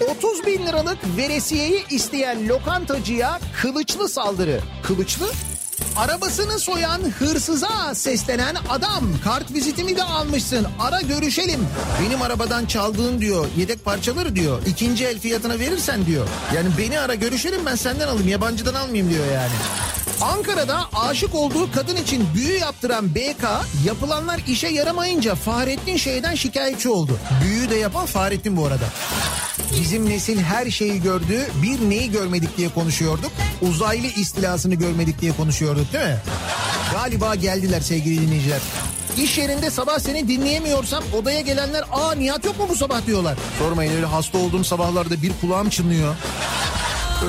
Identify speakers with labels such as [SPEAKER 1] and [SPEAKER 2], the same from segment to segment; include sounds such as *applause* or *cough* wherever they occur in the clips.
[SPEAKER 1] 30 bin liralık veresiyeyi isteyen lokantacıya kılıçlı saldırı. Kılıçlı? Arabasını soyan hırsıza seslenen adam kart vizitimi de almışsın ara görüşelim. Benim arabadan çaldığın diyor yedek parçaları diyor ikinci el fiyatına verirsen diyor. Yani beni ara görüşelim ben senden alayım yabancıdan almayayım diyor yani. Ankara'da aşık olduğu kadın için büyü yaptıran BK yapılanlar işe yaramayınca Fahrettin şeyden şikayetçi oldu. Büyüyü de yapan Fahrettin bu arada. Bizim nesil her şeyi gördü. Bir neyi görmedik diye konuşuyorduk. Uzaylı istilasını görmedik diye konuşuyorduk değil mi? Galiba geldiler sevgili dinleyiciler. İş yerinde sabah seni dinleyemiyorsam odaya gelenler aa Nihat yok mu bu sabah diyorlar. Sormayın öyle hasta olduğum sabahlarda bir kulağım çınlıyor.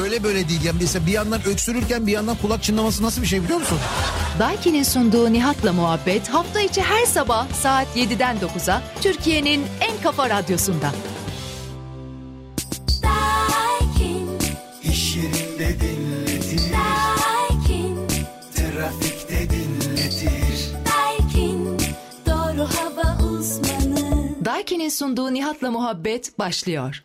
[SPEAKER 1] Öyle böyle değil. Yani mesela bir yandan öksürürken bir yandan kulak çınlaması nasıl bir şey biliyor musun?
[SPEAKER 2] Daiki'nin sunduğu Nihat'la muhabbet hafta içi her sabah saat 7'den 9'a Türkiye'nin en kafa radyosunda.
[SPEAKER 3] Uzmanı.
[SPEAKER 2] Daiki'nin sunduğu Nihat'la muhabbet başlıyor.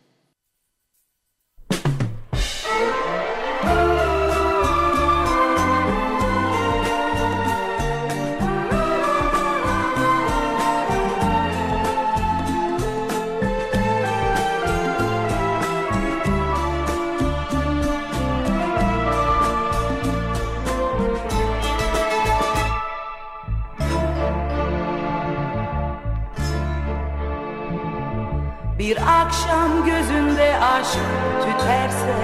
[SPEAKER 4] Akşam gözünde aşk tüterse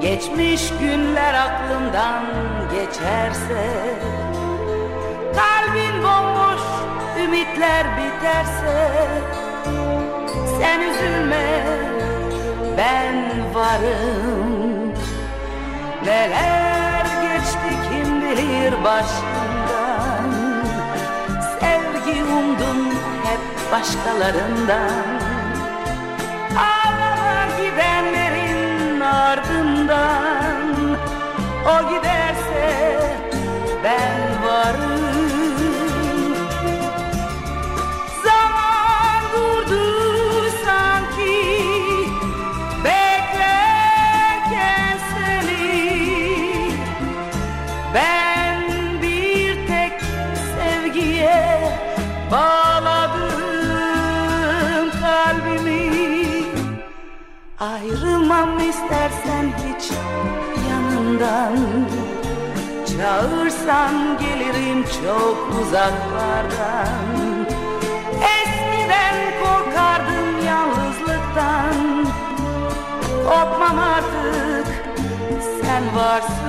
[SPEAKER 4] Geçmiş günler aklımdan geçerse Kalbin bomboş ümitler biterse Sen üzülme ben varım. Neler geçti kim bilir Sevgi umdum hep başkalarından. Ağlama gidenlerin ardından. O giderse ben Ayrılmam istersen hiç yanından Çağırsan gelirim çok uzaklardan. Eskiden korkardım yalnızlıktan. Korkmam artık sen varsın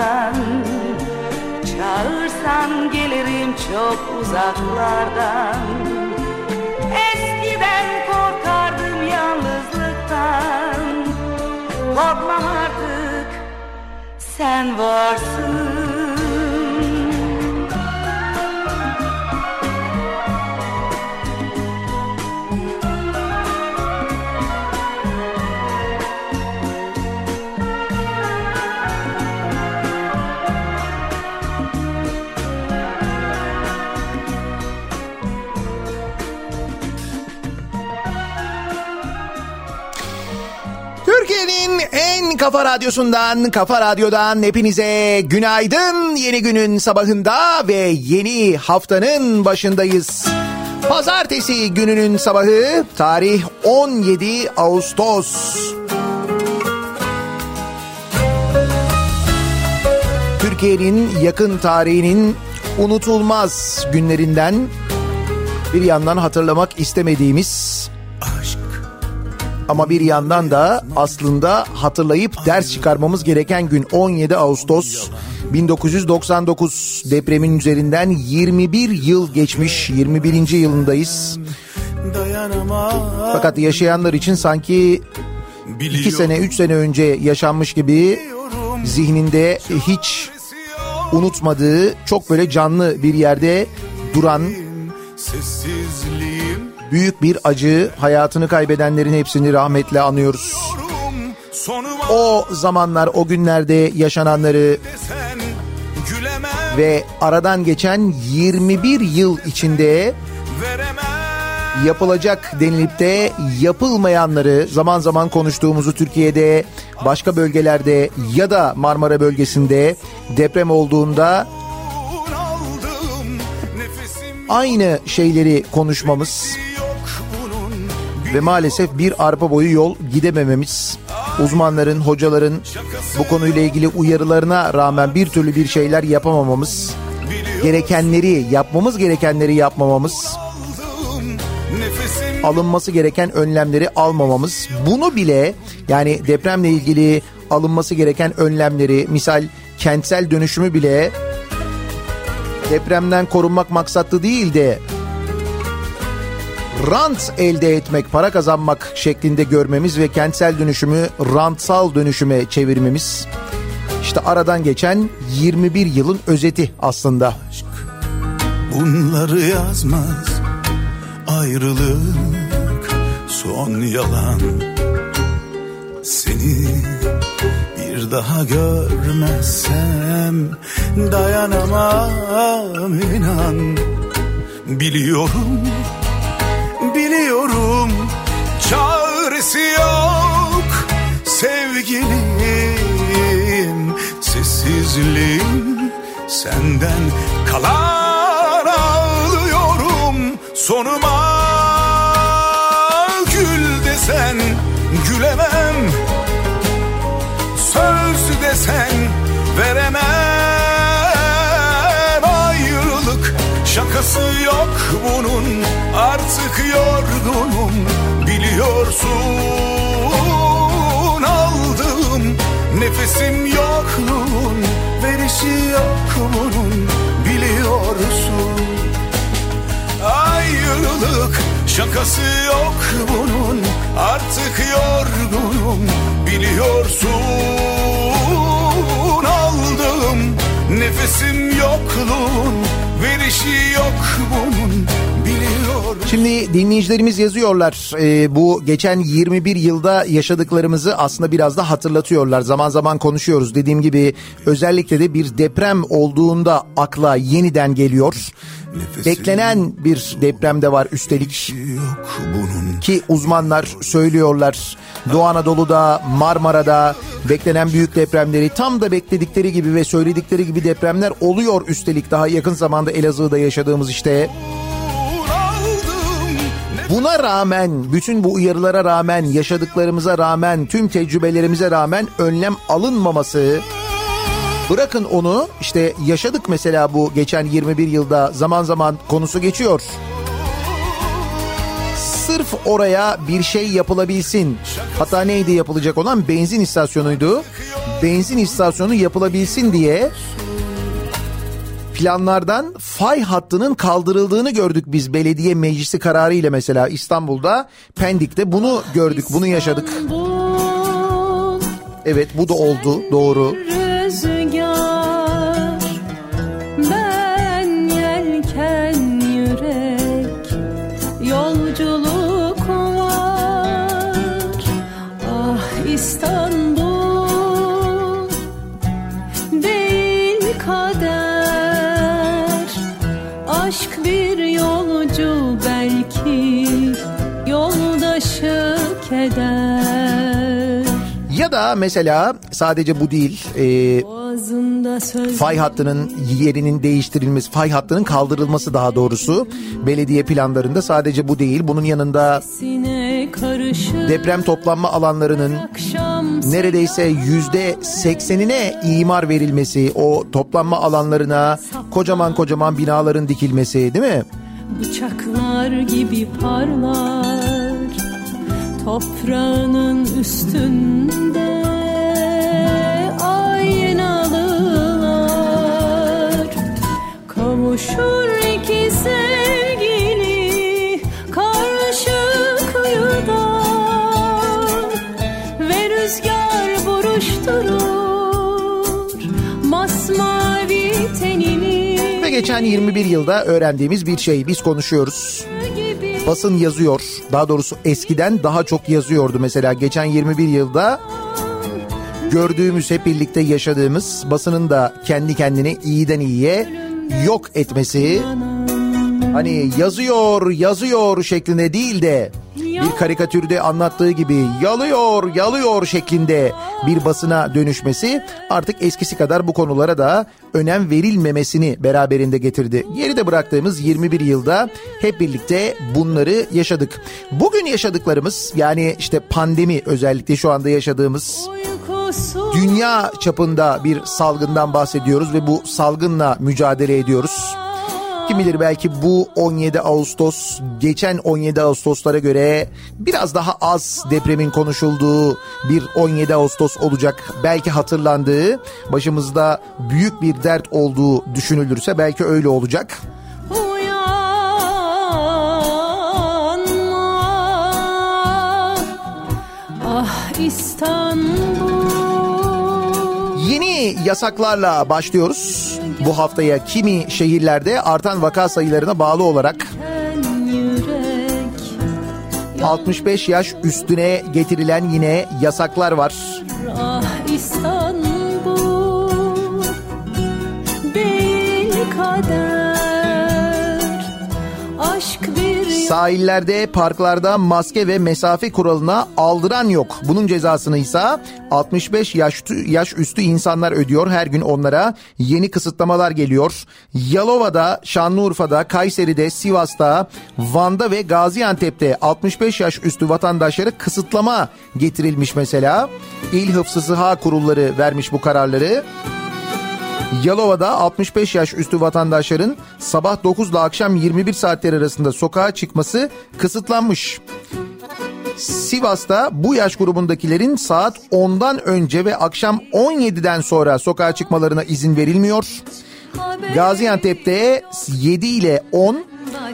[SPEAKER 4] yanından Çağırsan gelirim çok uzaklardan. Eskiden korkardım yalnızlıktan. Korkmam artık sen varsın
[SPEAKER 1] kafa radyosundan, kafa radyodan hepinize günaydın. Yeni günün sabahında ve yeni haftanın başındayız. Pazartesi gününün sabahı, tarih 17 Ağustos. Türkiye'nin yakın tarihinin unutulmaz günlerinden bir yandan hatırlamak istemediğimiz ama bir yandan da aslında hatırlayıp ders çıkarmamız gereken gün 17 Ağustos 1999 depremin üzerinden 21 yıl geçmiş 21. yılındayız. Fakat yaşayanlar için sanki 2 sene 3 sene önce yaşanmış gibi zihninde hiç unutmadığı çok böyle canlı bir yerde duran büyük bir acı hayatını kaybedenlerin hepsini rahmetle anıyoruz. O zamanlar o günlerde yaşananları ve aradan geçen 21 yıl içinde yapılacak denilip de yapılmayanları zaman zaman konuştuğumuzu Türkiye'de başka bölgelerde ya da Marmara bölgesinde deprem olduğunda aynı şeyleri konuşmamız ve maalesef bir arpa boyu yol gidemememiz uzmanların, hocaların bu konuyla ilgili uyarılarına rağmen bir türlü bir şeyler yapamamamız gerekenleri, yapmamız gerekenleri yapmamamız alınması gereken önlemleri almamamız bunu bile yani depremle ilgili alınması gereken önlemleri misal kentsel dönüşümü bile depremden korunmak maksatlı değil de rant elde etmek, para kazanmak şeklinde görmemiz ve kentsel dönüşümü rantsal dönüşüme çevirmemiz işte aradan geçen 21 yılın özeti aslında.
[SPEAKER 5] Bunları yazmaz ayrılık son yalan Seni bir daha görmezsem dayanamam inan Biliyorum, çaresi yok sevgilim. Sessizliğim senden kalan ağlıyorum. Sonuma Gül desen gülemem. Söz desen veremem. Ayrılık şakası yok bunun. Artık yorgunum biliyorsun. Aldığım nefesim yokluğun Verişi yok biliyorsun. Ayrılık şakası yok bunun Artık yorgunum biliyorsun. Aldım nefesim yokluğun Verişi yok bunun biliyorsun
[SPEAKER 1] Şimdi dinleyicilerimiz yazıyorlar e, bu geçen 21 yılda yaşadıklarımızı aslında biraz da hatırlatıyorlar. Zaman zaman konuşuyoruz. Dediğim gibi özellikle de bir deprem olduğunda akla yeniden geliyor. Beklenen bir deprem de var üstelik.
[SPEAKER 5] Yok bunun.
[SPEAKER 1] Ki uzmanlar söylüyorlar Doğu Anadolu'da Marmara'da beklenen büyük depremleri tam da bekledikleri gibi ve söyledikleri gibi depremler oluyor üstelik. Daha yakın zamanda Elazığ'da yaşadığımız işte. Buna rağmen, bütün bu uyarılara rağmen, yaşadıklarımıza rağmen, tüm tecrübelerimize rağmen önlem alınmaması... Bırakın onu işte yaşadık mesela bu geçen 21 yılda zaman zaman konusu geçiyor. Sırf oraya bir şey yapılabilsin. Hatta neydi yapılacak olan benzin istasyonuydu. Benzin istasyonu yapılabilsin diye planlardan fay hattının kaldırıldığını gördük biz belediye meclisi kararı ile mesela İstanbul'da Pendik'te bunu gördük bunu yaşadık. Evet bu da oldu doğru. Da mesela sadece bu değil e, fay hattının yerinin değiştirilmesi, fay hattının kaldırılması daha doğrusu belediye planlarında sadece bu değil. Bunun yanında deprem toplanma alanlarının neredeyse yüzde seksenine imar verilmesi, o toplanma alanlarına kocaman kocaman binaların dikilmesi değil mi?
[SPEAKER 6] bıçaklar gibi parlar toprağının üstünde aynalılar. Kavuşur iki sevgili karşı kıyıda ve rüzgar buruşturur masmavi tenini.
[SPEAKER 1] Ve geçen 21 yılda öğrendiğimiz bir şey. Biz konuşuyoruz. Basın yazıyor. Daha doğrusu eskiden daha çok yazıyordu mesela. Geçen 21 yılda gördüğümüz hep birlikte yaşadığımız basının da kendi kendini iyiden iyiye yok etmesi. Hani yazıyor yazıyor şeklinde değil de bir karikatürde anlattığı gibi yalıyor yalıyor şeklinde bir basına dönüşmesi artık eskisi kadar bu konulara da önem verilmemesini beraberinde getirdi. Geride bıraktığımız 21 yılda hep birlikte bunları yaşadık. Bugün yaşadıklarımız yani işte pandemi özellikle şu anda yaşadığımız dünya çapında bir salgından bahsediyoruz ve bu salgınla mücadele ediyoruz. Kim bilir belki bu 17 Ağustos geçen 17 Ağustoslara göre biraz daha az depremin konuşulduğu bir 17 Ağustos olacak. Belki hatırlandığı başımızda büyük bir dert olduğu düşünülürse belki öyle olacak.
[SPEAKER 6] uyanma Ah İstanbul
[SPEAKER 1] Yeni yasaklarla başlıyoruz. Bu haftaya kimi şehirlerde artan vaka sayılarına bağlı olarak
[SPEAKER 6] sen yürek
[SPEAKER 1] 65 yaş üstüne getirilen yine yasaklar var.
[SPEAKER 6] Ah İstanbul Değil kader
[SPEAKER 1] Sahillerde, parklarda maske ve mesafe kuralına aldıran yok. Bunun cezasını ise 65 yaş, yaş üstü insanlar ödüyor. Her gün onlara yeni kısıtlamalar geliyor. Yalova'da, Şanlıurfa'da, Kayseri'de, Sivas'ta, Van'da ve Gaziantep'te 65 yaş üstü vatandaşlara kısıtlama getirilmiş mesela. İl Hıfzı Sıha kurulları vermiş bu kararları. Yalova'da 65 yaş üstü vatandaşların sabah 9 ile akşam 21 saatler arasında sokağa çıkması kısıtlanmış. Sivas'ta bu yaş grubundakilerin saat 10'dan önce ve akşam 17'den sonra sokağa çıkmalarına izin verilmiyor. Gaziantep'te 7 ile 10,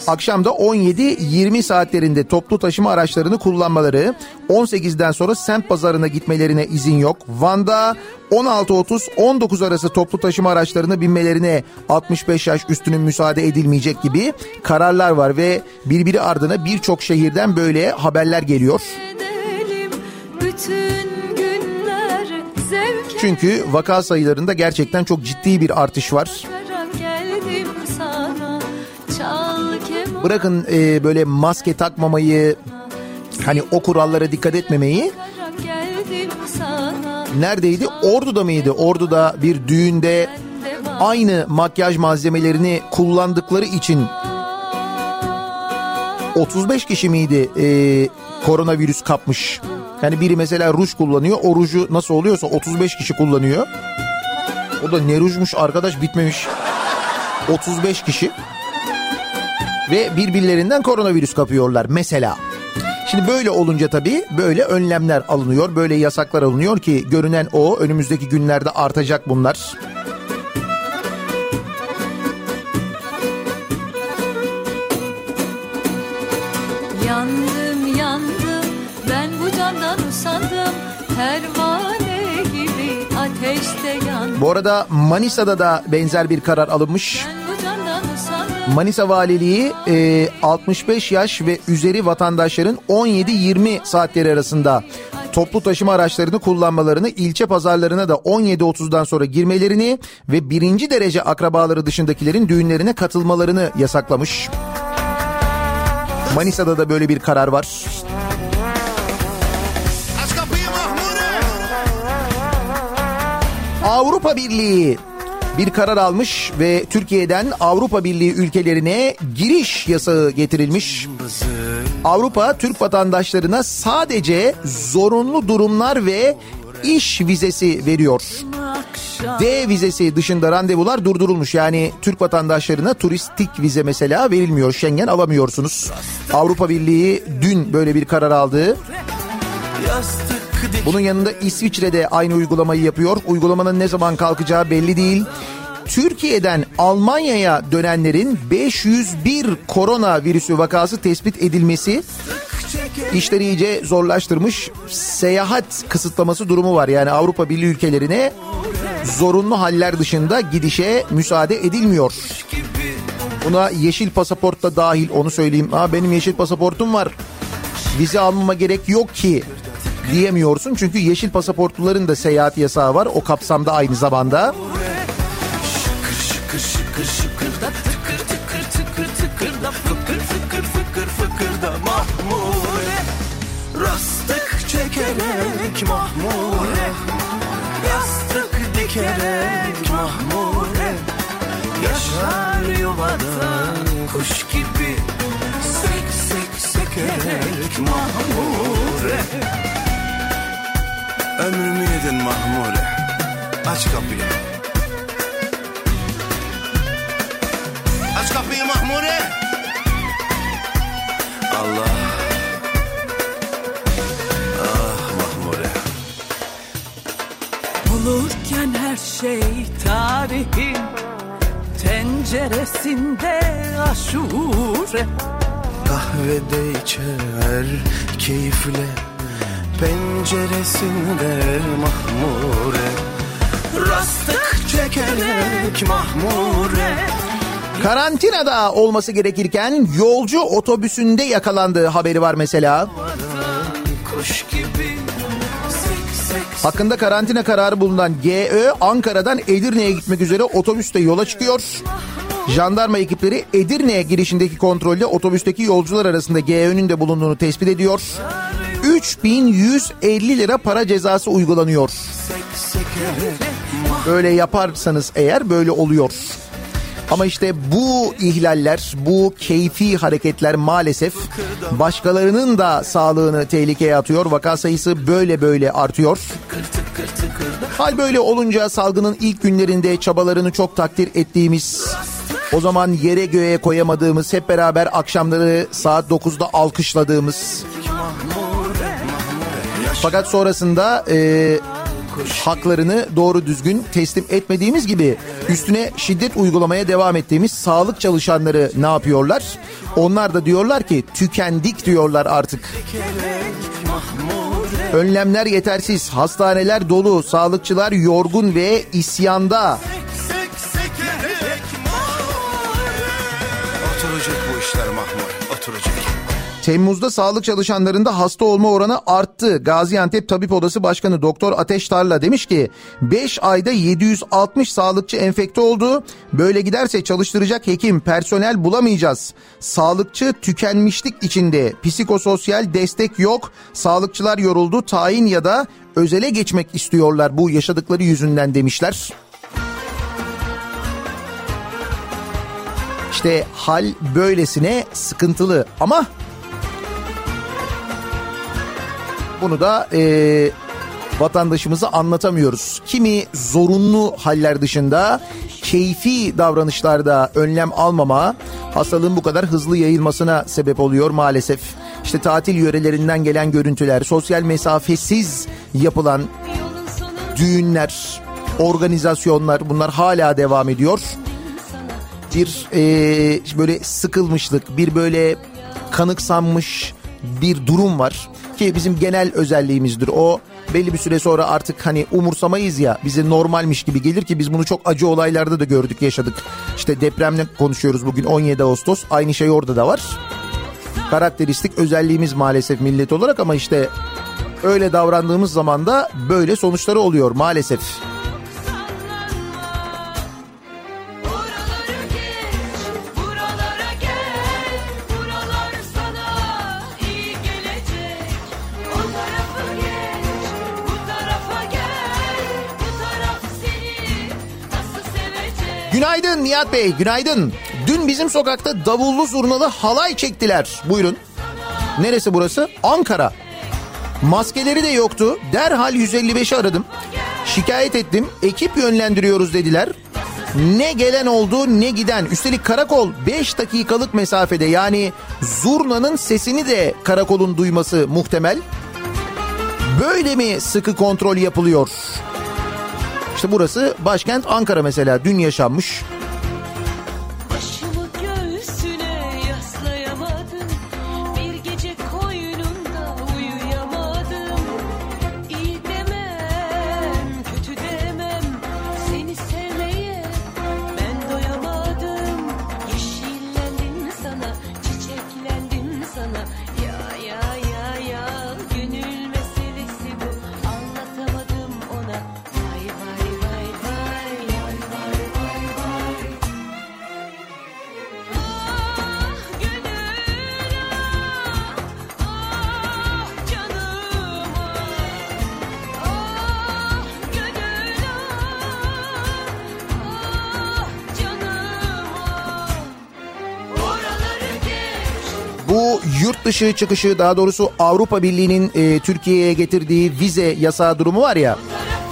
[SPEAKER 1] akşamda 17-20 saatlerinde toplu taşıma araçlarını kullanmaları, 18'den sonra semt pazarına gitmelerine izin yok. Van'da 16-30-19 arası toplu taşıma araçlarına binmelerine 65 yaş üstünün müsaade edilmeyecek gibi kararlar var ve birbiri ardına birçok şehirden böyle haberler geliyor. Çünkü vaka sayılarında gerçekten çok ciddi bir artış var. Bırakın e, böyle maske takmamayı, hani o kurallara dikkat etmemeyi. Neredeydi? Ordu'da mıydı? Ordu'da bir düğünde aynı makyaj malzemelerini kullandıkları için 35 kişi miydi e, koronavirüs kapmış? Yani biri mesela ruj kullanıyor. O ruju nasıl oluyorsa 35 kişi kullanıyor. O da ne rujmuş arkadaş bitmemiş. 35 kişi. Ve birbirlerinden koronavirüs kapıyorlar mesela. Şimdi böyle olunca tabii böyle önlemler alınıyor, böyle yasaklar alınıyor ki görünen o önümüzdeki günlerde artacak bunlar.
[SPEAKER 6] Yandım yandım ben bu candan usandım Pervane gibi ateşte yandım
[SPEAKER 1] Bu arada Manisa'da da benzer bir karar alınmış.
[SPEAKER 6] Ben
[SPEAKER 1] Manisa Valiliği e, 65 yaş ve üzeri vatandaşların 17-20 saatleri arasında toplu taşıma araçlarını kullanmalarını, ilçe pazarlarına da 17.30'dan sonra girmelerini ve birinci derece akrabaları dışındakilerin düğünlerine katılmalarını yasaklamış. Manisa'da da böyle bir karar var. Avrupa Birliği bir karar almış ve Türkiye'den Avrupa Birliği ülkelerine giriş yasağı getirilmiş. Avrupa Türk vatandaşlarına sadece zorunlu durumlar ve iş vizesi veriyor. D vizesi dışında randevular durdurulmuş. Yani Türk vatandaşlarına turistik vize mesela verilmiyor. Schengen alamıyorsunuz. Avrupa Birliği dün böyle bir karar aldı. Bunun yanında İsviçre de aynı uygulamayı yapıyor. Uygulamanın ne zaman kalkacağı belli değil. Türkiye'den Almanya'ya dönenlerin 501 korona virüsü vakası tespit edilmesi işleri iyice zorlaştırmış. Seyahat kısıtlaması durumu var. Yani Avrupa Birliği ülkelerine zorunlu haller dışında gidişe müsaade edilmiyor. Buna yeşil pasaport da dahil onu söyleyeyim. Ha benim yeşil pasaportum var. Vize almama gerek yok ki diyemiyorsun. Çünkü yeşil pasaportluların da seyahat yasağı var. O kapsamda aynı zamanda.
[SPEAKER 5] Şıkır şıkır şıkırda tıkır tıkır tıkır tıkırda fıkır fıkır fıkır fıkırda mahmure Rastık çekerek mahmure Yastık dikerek mahmure Yaşar yuvada kuş gibi Sek sek sekerek mahmure Ömrümü yedin mahmure Aç kapıyı Aç kapıyı Mahmure. Allah. Ah Mahmure.
[SPEAKER 4] Bulurken her şey tarihin tenceresinde aşure
[SPEAKER 5] Kahvede içer keyifle penceresinde Mahmure. Rastık çekerek Mahmure.
[SPEAKER 1] Karantinada olması gerekirken yolcu otobüsünde yakalandığı haberi var mesela. Hakkında karantina kararı bulunan GÖ Ankara'dan Edirne'ye gitmek üzere otobüste yola çıkıyor. Jandarma ekipleri Edirne'ye girişindeki kontrolde otobüsteki yolcular arasında GÖ'nün de bulunduğunu tespit ediyor. 3150 lira para cezası uygulanıyor. Böyle yaparsanız eğer böyle oluyor. Ama işte bu ihlaller, bu keyfi hareketler maalesef başkalarının da sağlığını tehlikeye atıyor. Vaka sayısı böyle böyle artıyor. Hal böyle olunca salgının ilk günlerinde çabalarını çok takdir ettiğimiz, o zaman yere göğe koyamadığımız, hep beraber akşamları saat 9'da alkışladığımız, fakat sonrasında e, haklarını doğru düzgün teslim etmediğimiz gibi üstüne şiddet uygulamaya devam ettiğimiz sağlık çalışanları ne yapıyorlar? Onlar da diyorlar ki tükendik diyorlar artık. Önlemler yetersiz, hastaneler dolu, sağlıkçılar yorgun ve isyanda. Temmuz'da sağlık çalışanlarında hasta olma oranı arttı. Gaziantep Tabip Odası Başkanı Doktor Ateş Tarla demiş ki 5 ayda 760 sağlıkçı enfekte oldu. Böyle giderse çalıştıracak hekim, personel bulamayacağız. Sağlıkçı tükenmişlik içinde. Psikososyal destek yok. Sağlıkçılar yoruldu. Tayin ya da özele geçmek istiyorlar bu yaşadıkları yüzünden demişler. İşte hal böylesine sıkıntılı ama bunu da e, vatandaşımıza anlatamıyoruz. Kimi zorunlu haller dışında keyfi davranışlarda önlem almama hastalığın bu kadar hızlı yayılmasına sebep oluyor maalesef. İşte tatil yörelerinden gelen görüntüler, sosyal mesafesiz yapılan düğünler, organizasyonlar bunlar hala devam ediyor. Bir e, böyle sıkılmışlık, bir böyle kanıksanmış bir durum var ki bizim genel özelliğimizdir o. Belli bir süre sonra artık hani umursamayız ya bize normalmiş gibi gelir ki biz bunu çok acı olaylarda da gördük yaşadık. İşte depremle konuşuyoruz bugün 17 Ağustos aynı şey orada da var. Karakteristik özelliğimiz maalesef millet olarak ama işte öyle davrandığımız zaman da böyle sonuçları oluyor maalesef.
[SPEAKER 6] Buraları
[SPEAKER 1] Nihat Bey, günaydın. Dün bizim sokakta davullu zurnalı halay çektiler. Buyurun. Neresi burası? Ankara. Maskeleri de yoktu. Derhal 155'i aradım. Şikayet ettim. Ekip yönlendiriyoruz dediler. Ne gelen oldu ne giden. Üstelik karakol 5 dakikalık mesafede yani zurnanın sesini de karakolun duyması muhtemel. Böyle mi sıkı kontrol yapılıyor? İşte burası başkent Ankara mesela dün yaşanmış. Dışı çıkışı daha doğrusu Avrupa Birliği'nin e, Türkiye'ye getirdiği vize yasağı durumu var ya.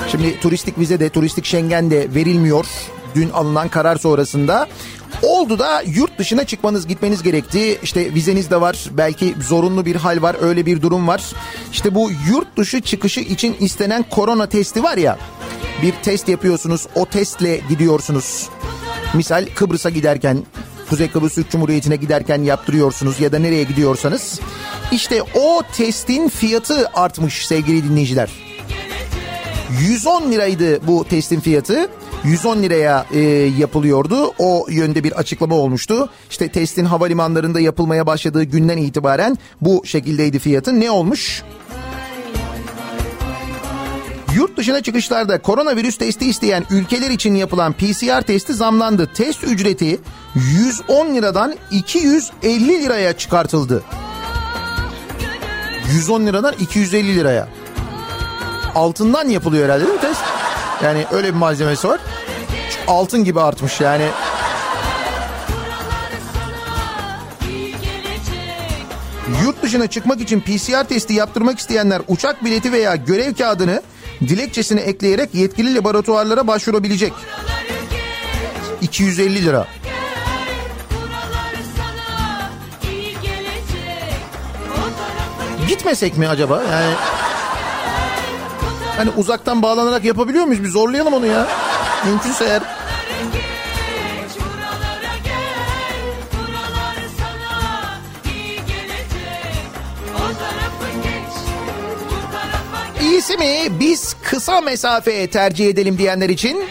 [SPEAKER 1] Şimdi turistik vize de turistik Schengen de verilmiyor. Dün alınan karar sonrasında. Oldu da yurt dışına çıkmanız gitmeniz gerekti. İşte vizeniz de var. Belki zorunlu bir hal var. Öyle bir durum var. İşte bu yurt dışı çıkışı için istenen korona testi var ya. Bir test yapıyorsunuz. O testle gidiyorsunuz. Misal Kıbrıs'a giderken Kuzey Kıbrıs Cumhuriyeti'ne giderken yaptırıyorsunuz ya da nereye gidiyorsanız. İşte o testin fiyatı artmış sevgili dinleyiciler. 110 liraydı bu testin fiyatı. 110 liraya e, yapılıyordu. O yönde bir açıklama olmuştu. İşte testin havalimanlarında yapılmaya başladığı günden itibaren bu şekildeydi fiyatı. Ne olmuş? Yurt dışına çıkışlarda koronavirüs testi isteyen ülkeler için yapılan PCR testi zamlandı. Test ücreti 110 liradan 250 liraya çıkartıldı. 110 liradan 250 liraya. Altından yapılıyor herhalde değil mi test? Yani öyle bir malzemesi var. Altın gibi artmış yani. Yurt dışına çıkmak için PCR testi yaptırmak isteyenler uçak bileti veya görev kağıdını dilekçesine ekleyerek yetkili laboratuvarlara başvurabilecek. 250 lira. Gitmesek mi acaba? Yani hani uzaktan bağlanarak yapabiliyor muyuz? Bir zorlayalım onu ya. Mümkünse eğer. İyisi mi biz kısa mesafe tercih edelim diyenler için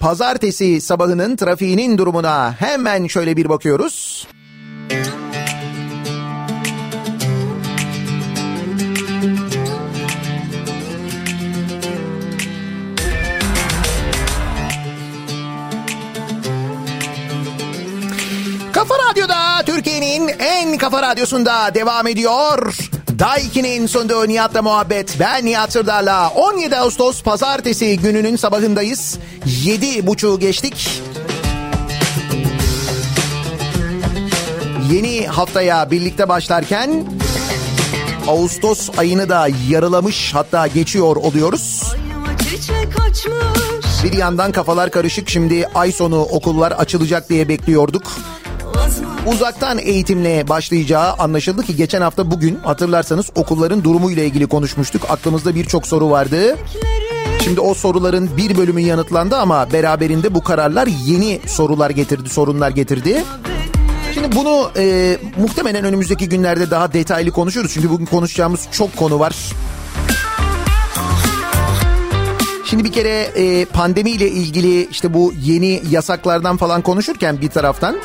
[SPEAKER 1] pazartesi sabahının trafiğinin durumuna hemen şöyle bir bakıyoruz. Kafa Radyo'da Türkiye'nin en kafa radyosunda devam ediyor. Daiki'nin sunduğu Nihat'la muhabbet. Ben Nihat Sırdar'la 17 Ağustos pazartesi gününün sabahındayız. 7.30'u geçtik. Yeni haftaya birlikte başlarken Ağustos ayını da yarılamış hatta geçiyor oluyoruz. Bir yandan kafalar karışık şimdi ay sonu okullar açılacak diye bekliyorduk. Uzaktan eğitimle başlayacağı anlaşıldı ki geçen hafta bugün hatırlarsanız okulların durumuyla ilgili konuşmuştuk. Aklımızda birçok soru vardı. Şimdi o soruların bir bölümü yanıtlandı ama beraberinde bu kararlar yeni sorular getirdi, sorunlar getirdi. Şimdi bunu e, muhtemelen önümüzdeki günlerde daha detaylı konuşuruz. Çünkü bugün konuşacağımız çok konu var. Şimdi bir kere e, pandemiyle ilgili işte bu yeni yasaklardan falan konuşurken bir taraftan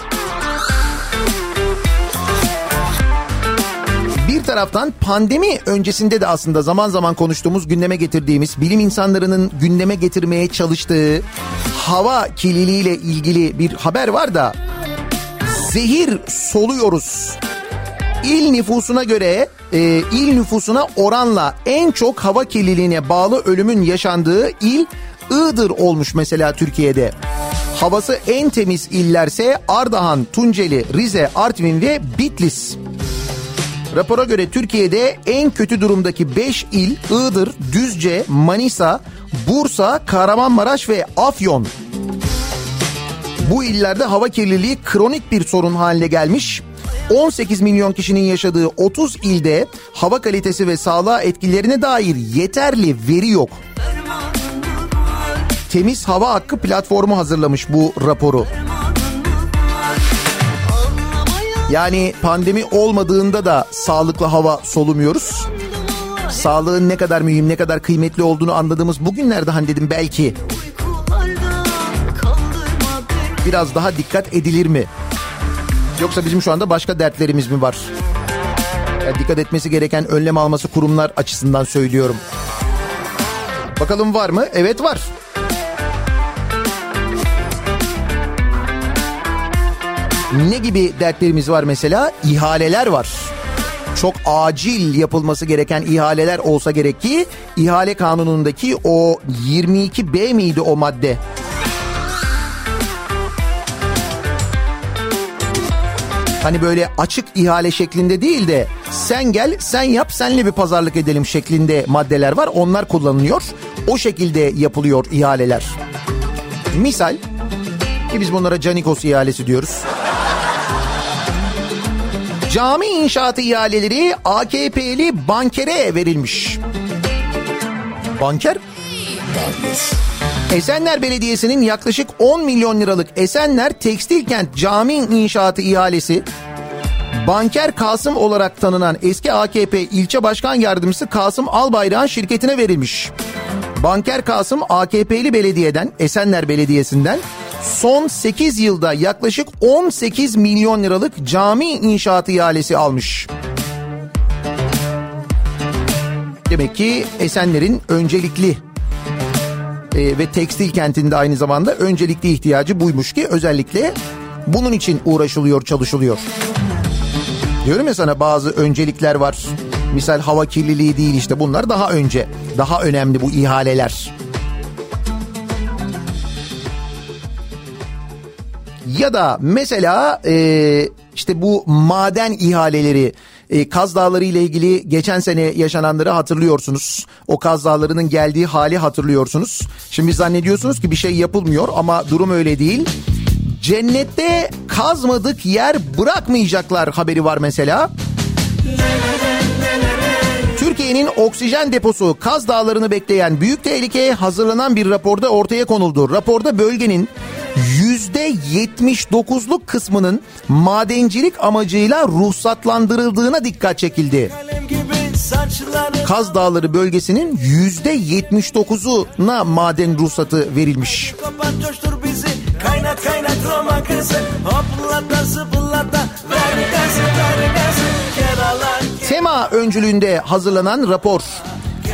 [SPEAKER 1] taraftan pandemi öncesinde de aslında zaman zaman konuştuğumuz gündeme getirdiğimiz bilim insanlarının gündeme getirmeye çalıştığı hava kirliliğiyle ilgili bir haber var da zehir soluyoruz. İl nüfusuna göre e, il nüfusuna oranla en çok hava kirliliğine bağlı ölümün yaşandığı il Iğdır olmuş mesela Türkiye'de. Havası en temiz illerse Ardahan, Tunceli, Rize, Artvin ve Bitlis. Rapora göre Türkiye'de en kötü durumdaki 5 il Iğdır, Düzce, Manisa, Bursa, Kahramanmaraş ve Afyon. Bu illerde hava kirliliği kronik bir sorun haline gelmiş. 18 milyon kişinin yaşadığı 30 ilde hava kalitesi ve sağlığa etkilerine dair yeterli veri yok. Temiz Hava Hakkı platformu hazırlamış bu raporu. Yani pandemi olmadığında da sağlıklı hava solumuyoruz. Sağlığın ne kadar mühim, ne kadar kıymetli olduğunu anladığımız bugünlerde hani dedim belki biraz daha dikkat edilir mi? Yoksa bizim şu anda başka dertlerimiz mi var? Yani dikkat etmesi gereken önlem alması kurumlar açısından söylüyorum. Bakalım var mı? Evet var. Ne gibi dertlerimiz var mesela? İhaleler var. Çok acil yapılması gereken ihaleler olsa gerek ki ihale kanunundaki o 22B miydi o madde? Hani böyle açık ihale şeklinde değil de sen gel sen yap senle bir pazarlık edelim şeklinde maddeler var. Onlar kullanılıyor. O şekilde yapılıyor ihaleler. Misal ki biz bunlara Canikos ihalesi diyoruz. Cami inşaatı ihaleleri AKP'li bankere verilmiş. Banker? Esenler Belediyesi'nin yaklaşık 10 milyon liralık Esenler Tekstil Kent Cami inşaatı ihalesi Banker Kasım olarak tanınan eski AKP ilçe başkan yardımcısı Kasım Albayrak'ın şirketine verilmiş. Banker Kasım AKP'li belediyeden Esenler Belediyesi'nden son 8 yılda yaklaşık 18 milyon liralık cami inşaatı ihalesi almış. Demek ki Esenler'in öncelikli e, ve tekstil kentinde aynı zamanda öncelikli ihtiyacı buymuş ki özellikle bunun için uğraşılıyor, çalışılıyor. Diyorum ya sana bazı öncelikler var. Misal hava kirliliği değil işte bunlar daha önce. Daha önemli bu ihaleler. Ya da mesela e, işte bu maden ihaleleri e, Kaz Dağları ile ilgili geçen sene yaşananları hatırlıyorsunuz. O Kaz Dağları'nın geldiği hali hatırlıyorsunuz. Şimdi zannediyorsunuz ki bir şey yapılmıyor ama durum öyle değil. Cennette kazmadık yer bırakmayacaklar haberi var mesela. Türkiye'nin oksijen deposu Kaz Dağları'nı bekleyen büyük tehlikeye hazırlanan bir raporda ortaya konuldu. Raporda bölgenin %79'luk kısmının madencilik amacıyla ruhsatlandırıldığına dikkat çekildi. Kaz Dağları bölgesinin %79'una maden ruhsatı verilmiş.
[SPEAKER 7] Kaynat kaynat Roma kızı Hoplata zıplata ver gazı ver gazı
[SPEAKER 1] Tema öncülüğünde hazırlanan rapor.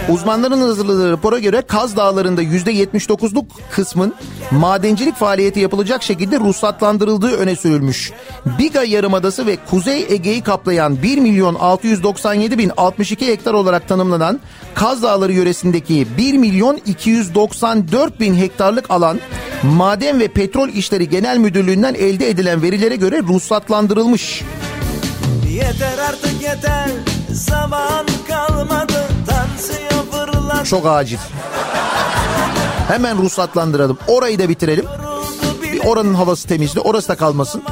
[SPEAKER 1] Uzmanların hazırladığı rapora göre Kaz Dağları'nda %79'luk kısmın madencilik faaliyeti yapılacak şekilde ruhsatlandırıldığı öne sürülmüş. Biga Yarımadası ve Kuzey Ege'yi kaplayan 1 milyon 697 bin 62 hektar olarak tanımlanan Kaz Dağları yöresindeki 1 milyon 294 bin hektarlık alan Maden ve Petrol İşleri Genel Müdürlüğü'nden elde edilen verilere göre ruhsatlandırılmış.
[SPEAKER 7] Yeter artık yeter Zaman kalmadı Tansiyon fırlat
[SPEAKER 1] Çok acil. Hemen ruhsatlandıralım. Orayı da bitirelim. Bir oranın havası temizli. Orası da kalmasın.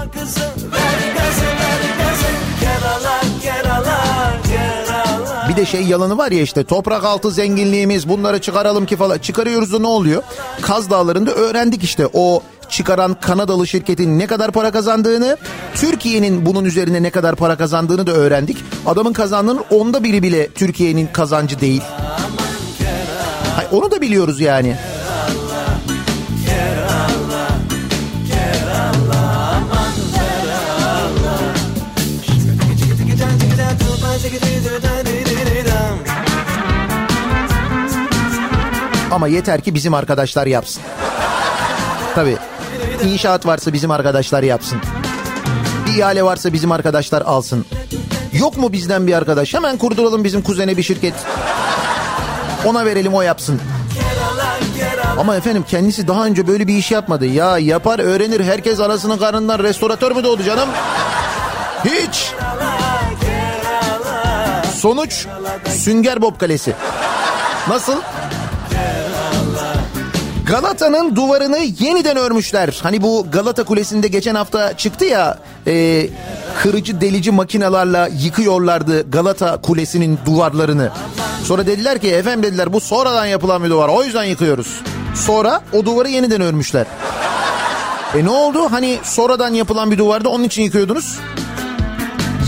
[SPEAKER 1] Bir de şey yalanı var ya işte toprak altı zenginliğimiz bunları çıkaralım ki falan. Çıkarıyoruz da ne oluyor? Kaz Dağları'nda öğrendik işte o çıkaran Kanadalı şirketin ne kadar para kazandığını, Türkiye'nin bunun üzerine ne kadar para kazandığını da öğrendik. Adamın kazandığının onda biri bile Türkiye'nin kazancı değil. Hay, onu da biliyoruz yani. Ama yeter ki bizim arkadaşlar yapsın. Tabii. İnşaat varsa bizim arkadaşlar yapsın. Bir ihale varsa bizim arkadaşlar alsın. Yok mu bizden bir arkadaş? Hemen kurduralım bizim kuzene bir şirket. Ona verelim o yapsın. Ama efendim kendisi daha önce böyle bir iş yapmadı. Ya yapar öğrenir herkes arasının karnından restoratör mü doğdu canım? Hiç. Sonuç Sünger Bob Kalesi. Nasıl? Galata'nın duvarını yeniden örmüşler. Hani bu Galata Kulesi'nde geçen hafta çıktı ya e, kırıcı delici makinalarla yıkıyorlardı Galata Kulesi'nin duvarlarını. Sonra dediler ki efendim dediler bu sonradan yapılan bir duvar o yüzden yıkıyoruz. Sonra o duvarı yeniden örmüşler. E ne oldu? Hani sonradan yapılan bir duvarda onun için yıkıyordunuz.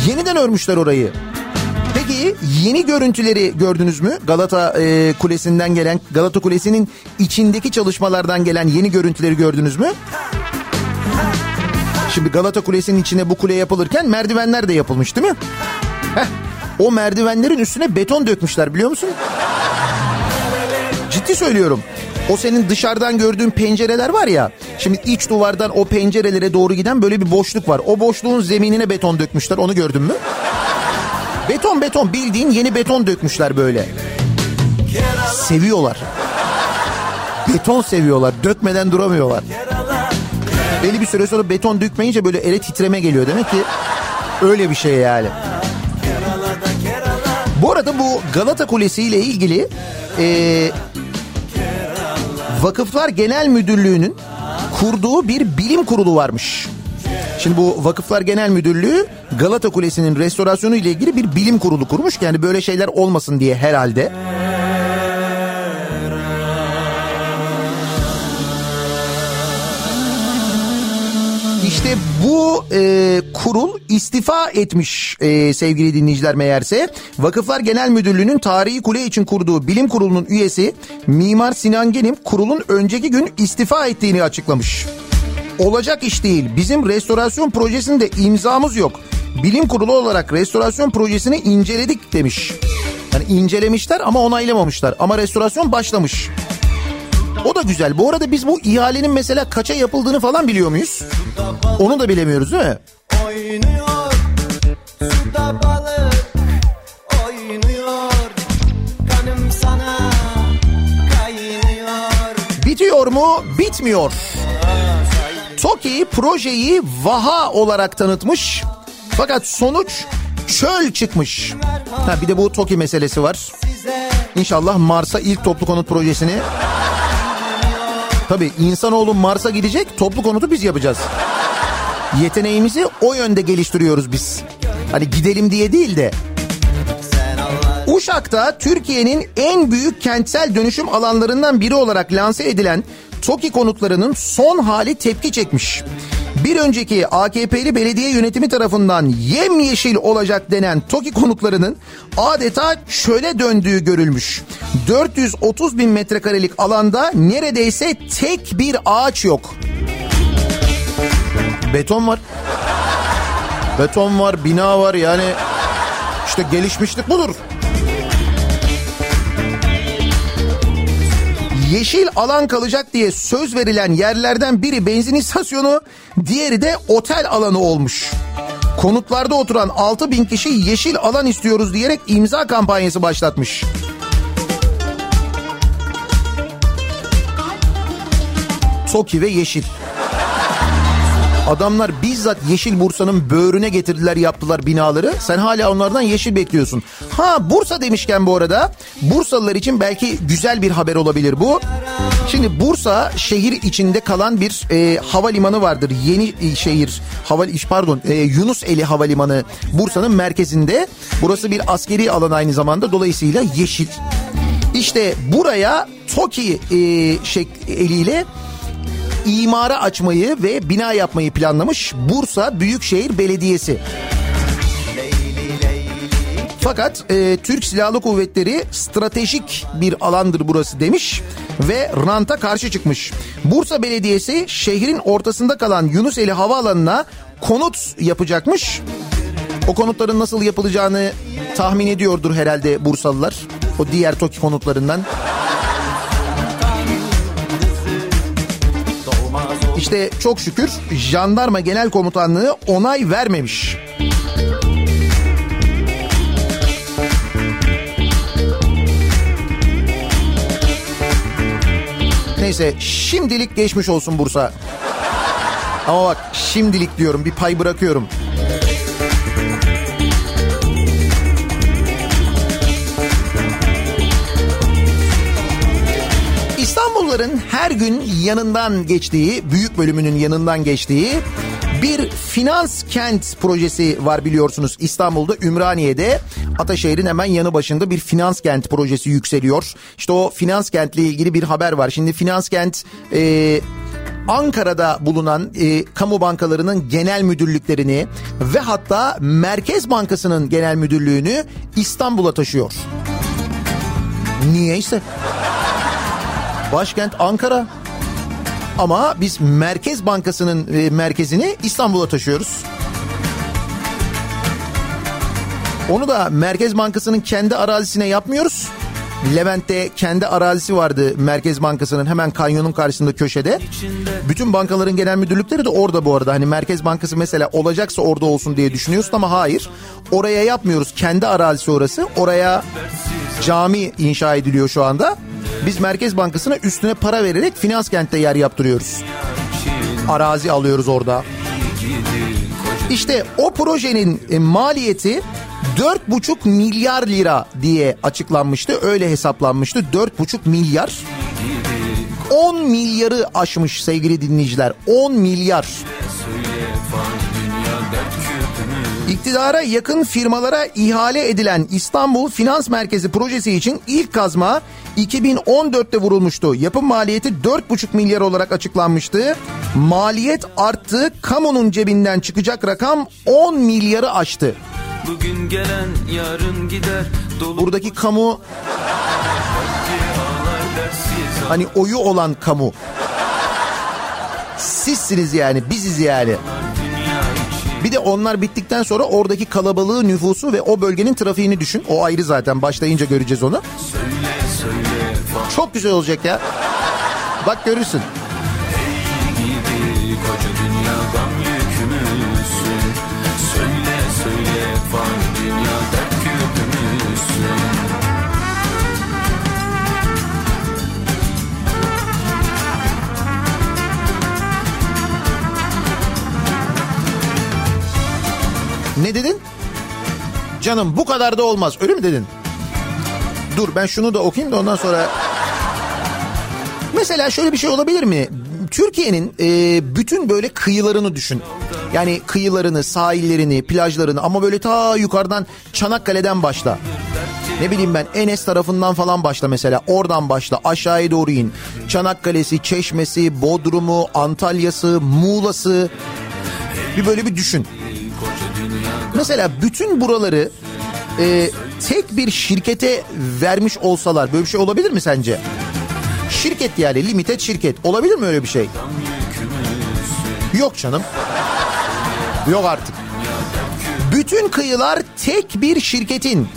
[SPEAKER 1] Yeniden örmüşler orayı. Peki yeni görüntüleri gördünüz mü? Galata e, Kulesi'nden gelen, Galata Kulesi'nin içindeki çalışmalardan gelen yeni görüntüleri gördünüz mü? Şimdi Galata Kulesi'nin içine bu kule yapılırken merdivenler de yapılmış değil mi? Heh, o merdivenlerin üstüne beton dökmüşler biliyor musun? Ciddi söylüyorum. O senin dışarıdan gördüğün pencereler var ya. Şimdi iç duvardan o pencerelere doğru giden böyle bir boşluk var. O boşluğun zeminine beton dökmüşler. Onu gördün mü? Beton beton bildiğin yeni beton dökmüşler böyle. Seviyorlar. Beton seviyorlar. Dökmeden duramıyorlar. Belli bir süre sonra beton dökmeyince böyle ele titreme geliyor. Demek ki öyle bir şey yani. Bu arada bu Galata Kulesi ile ilgili e, Vakıflar Genel Müdürlüğü'nün kurduğu bir bilim kurulu varmış. Şimdi bu Vakıflar Genel Müdürlüğü Galata Kulesi'nin restorasyonu ile ilgili bir bilim kurulu kurmuş. Yani böyle şeyler olmasın diye herhalde. İşte bu e, kurul istifa etmiş e, sevgili dinleyiciler meğerse. Vakıflar Genel Müdürlüğü'nün tarihi kule için kurduğu bilim kurulunun üyesi Mimar Sinan Genim kurulun önceki gün istifa ettiğini açıklamış. Olacak iş değil. Bizim restorasyon projesinde imzamız yok. Bilim kurulu olarak restorasyon projesini inceledik demiş. Yani incelemişler ama onaylamamışlar. Ama restorasyon başlamış. O da güzel. Bu arada biz bu ihalenin mesela kaça yapıldığını falan biliyor muyuz? Onu da bilemiyoruz değil mi?
[SPEAKER 7] Oynuyor suda balık oynuyor kanım sana kaynıyor
[SPEAKER 1] Bitiyor mu? Bitmiyor. TOKİ projeyi vaha olarak tanıtmış. Fakat sonuç çöl çıkmış. Ha bir de bu TOKİ meselesi var. İnşallah Mars'a ilk toplu konut projesini Tabii insanoğlu Mars'a gidecek toplu konutu biz yapacağız. Yeteneğimizi o yönde geliştiriyoruz biz. Hani gidelim diye değil de. Uşak'ta Türkiye'nin en büyük kentsel dönüşüm alanlarından biri olarak lanse edilen TOKİ konutlarının son hali tepki çekmiş. Bir önceki AKP'li belediye yönetimi tarafından yemyeşil olacak denen TOKİ konutlarının adeta çöle döndüğü görülmüş. 430 bin metrekarelik alanda neredeyse tek bir ağaç yok. Beton var. Beton var, bina var yani işte gelişmişlik budur. Yeşil alan kalacak diye söz verilen yerlerden biri benzin istasyonu, diğeri de otel alanı olmuş. Konutlarda oturan 6 bin kişi yeşil alan istiyoruz diyerek imza kampanyası başlatmış. TOKİ ve Yeşil. Adamlar bizzat Yeşil Bursa'nın böğrüne getirdiler yaptılar binaları. Sen hala onlardan yeşil bekliyorsun. Ha Bursa demişken bu arada Bursalılar için belki güzel bir haber olabilir bu. Şimdi Bursa şehir içinde kalan bir e, havalimanı vardır. Yeni e, şehir hava pardon e, Yunuseli Havalimanı Bursa'nın merkezinde. Burası bir askeri alan aynı zamanda dolayısıyla yeşil. İşte buraya TOKİ e, şek eliyle imara açmayı ve bina yapmayı planlamış Bursa Büyükşehir Belediyesi. Fakat e, Türk Silahlı Kuvvetleri stratejik bir alandır burası demiş ve ranta karşı çıkmış. Bursa Belediyesi şehrin ortasında kalan Yunuseli Havaalanı'na konut yapacakmış. O konutların nasıl yapılacağını tahmin ediyordur herhalde Bursalılar. O diğer TOKİ konutlarından. İşte çok şükür Jandarma Genel Komutanlığı onay vermemiş. Neyse şimdilik geçmiş olsun Bursa. Ama bak şimdilik diyorum bir pay bırakıyorum. Yolların her gün yanından geçtiği, büyük bölümünün yanından geçtiği bir finans kent projesi var biliyorsunuz İstanbul'da Ümraniye'de Ataşehir'in hemen yanı başında bir finans kent projesi yükseliyor. İşte o finans kentle ilgili bir haber var. Şimdi finans kent e, Ankara'da bulunan e, kamu bankalarının genel müdürlüklerini ve hatta Merkez Bankası'nın genel müdürlüğünü İstanbul'a taşıyor. Niyeyse. Başkent Ankara. Ama biz Merkez Bankası'nın e, merkezini İstanbul'a taşıyoruz. Onu da Merkez Bankası'nın kendi arazisine yapmıyoruz. Levent'te kendi arazisi vardı Merkez Bankası'nın hemen kanyonun karşısında köşede. Bütün bankaların genel müdürlükleri de orada bu arada. Hani Merkez Bankası mesela olacaksa orada olsun diye düşünüyorsun ama hayır. Oraya yapmıyoruz. Kendi arazisi orası. Oraya cami inşa ediliyor şu anda. Biz Merkez Bankası'na üstüne para vererek finans kentte yer yaptırıyoruz. Arazi alıyoruz orada. İşte o projenin e, maliyeti 4,5 milyar lira diye açıklanmıştı. Öyle hesaplanmıştı. 4,5 milyar. 10 milyarı aşmış sevgili dinleyiciler. 10 milyar. İktidara yakın firmalara ihale edilen İstanbul Finans Merkezi projesi için ilk kazma 2014'te vurulmuştu. Yapım maliyeti 4,5 milyar olarak açıklanmıştı. Maliyet arttı. Kamunun cebinden çıkacak rakam 10 milyarı aştı.
[SPEAKER 8] Bugün gelen yarın gider Dolu
[SPEAKER 1] Buradaki kamu hani oyu olan kamu. Sizsiniz yani biziz yani. Bir de onlar bittikten sonra oradaki kalabalığı, nüfusu ve o bölgenin trafiğini düşün. O ayrı zaten başlayınca göreceğiz onu.
[SPEAKER 8] Söyle söyle
[SPEAKER 1] Çok güzel olacak ya. Bak görürsün.
[SPEAKER 8] gibi Koca dünyadan
[SPEAKER 1] Ne dedin? Canım bu kadar da olmaz. Öyle mi dedin? Dur ben şunu da okuyayım da ondan sonra... Mesela şöyle bir şey olabilir mi? Türkiye'nin e, bütün böyle kıyılarını düşün. Yani kıyılarını, sahillerini, plajlarını ama böyle ta yukarıdan Çanakkale'den başla. Ne bileyim ben Enes tarafından falan başla mesela. Oradan başla aşağıya doğru in. Çanakkale'si, Çeşme'si, Bodrum'u, Antalya'sı, Muğla'sı. Bir böyle bir düşün. Mesela bütün buraları e, tek bir şirkete vermiş olsalar böyle bir şey olabilir mi sence? Şirket yani limited şirket. Olabilir mi öyle bir şey? Yok canım. Yok artık. Bütün kıyılar tek bir şirketin.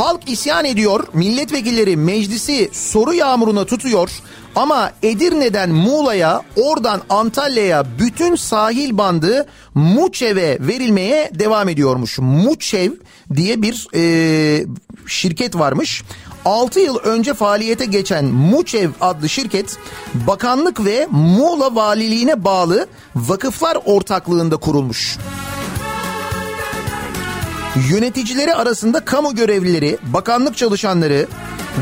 [SPEAKER 1] Halk isyan ediyor, milletvekilleri meclisi soru yağmuruna tutuyor. Ama Edirne'den Muğla'ya, oradan Antalya'ya bütün sahil bandı Muçev'e verilmeye devam ediyormuş. Muçev diye bir e, şirket varmış. 6 yıl önce faaliyete geçen Muçev adlı şirket bakanlık ve Muğla valiliğine bağlı vakıflar ortaklığında kurulmuş. Yöneticileri arasında kamu görevlileri, bakanlık çalışanları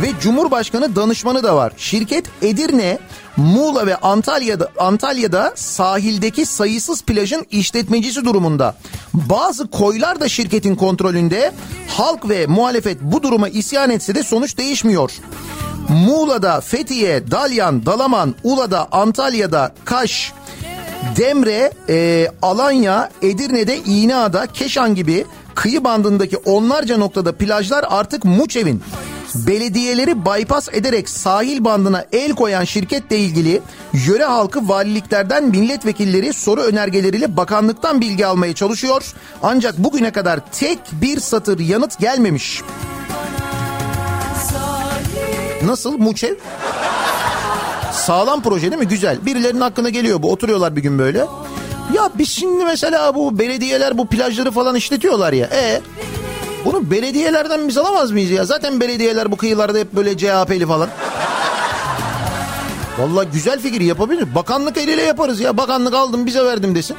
[SPEAKER 1] ve Cumhurbaşkanı danışmanı da var. Şirket Edirne, Muğla ve Antalya'da Antalya'da sahildeki sayısız plajın işletmecisi durumunda. Bazı koylar da şirketin kontrolünde. Halk ve muhalefet bu duruma isyan etse de sonuç değişmiyor. Muğla'da Fethiye, Dalyan, Dalaman, Ula'da, Antalya'da, Kaş, Demre, e, Alanya, Edirne'de İğneada, Keşan gibi kıyı bandındaki onlarca noktada plajlar artık Muçev'in. Belediyeleri bypass ederek sahil bandına el koyan şirketle ilgili yöre halkı valiliklerden milletvekilleri soru önergeleriyle bakanlıktan bilgi almaya çalışıyor. Ancak bugüne kadar tek bir satır yanıt gelmemiş. Nasıl Muçev? Sağlam proje değil mi? Güzel. Birilerinin aklına geliyor bu. Oturuyorlar bir gün böyle. Ya biz şimdi mesela bu belediyeler bu plajları falan işletiyorlar ya. E bunu belediyelerden biz alamaz mıyız ya? Zaten belediyeler bu kıyılarda hep böyle CHP'li falan. Vallahi güzel fikir yapabilir. Bakanlık eliyle yaparız ya. Bakanlık aldım bize verdim desin.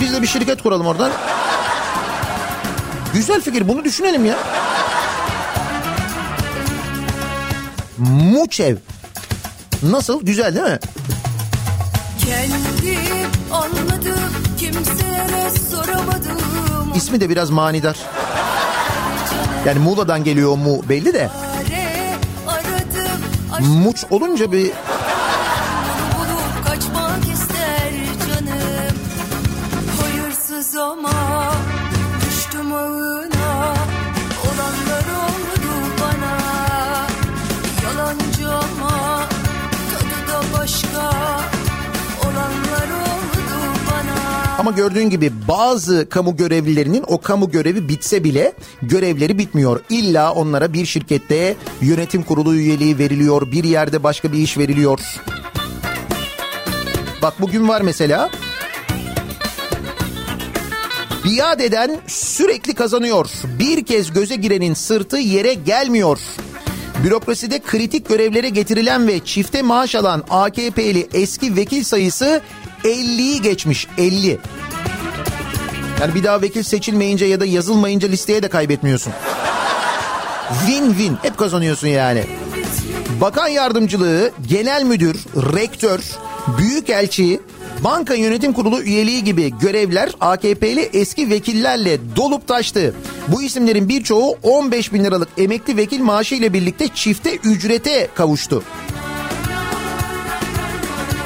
[SPEAKER 1] Biz de bir şirket kuralım oradan. Güzel fikir bunu düşünelim ya. Muçev. Nasıl? Güzel değil mi?
[SPEAKER 6] Kimselere soramadım
[SPEAKER 1] İsmi de biraz manidar. Yani Muğla'dan geliyor mu belli de. Muç olunca bir ama gördüğün gibi bazı kamu görevlilerinin o kamu görevi bitse bile görevleri bitmiyor. İlla onlara bir şirkette yönetim kurulu üyeliği veriliyor. Bir yerde başka bir iş veriliyor. Bak bugün var mesela Biat eden sürekli kazanıyor. Bir kez göze girenin sırtı yere gelmiyor. Bürokraside kritik görevlere getirilen ve çifte maaş alan AKP'li eski vekil sayısı 50'yi geçmiş 50. Yani bir daha vekil seçilmeyince ya da yazılmayınca listeye de kaybetmiyorsun. Win win hep kazanıyorsun yani. Bakan yardımcılığı, genel müdür, rektör, büyükelçi, banka yönetim kurulu üyeliği gibi görevler AKP'li eski vekillerle dolup taştı. Bu isimlerin birçoğu 15 bin liralık emekli vekil maaşı ile birlikte çifte ücrete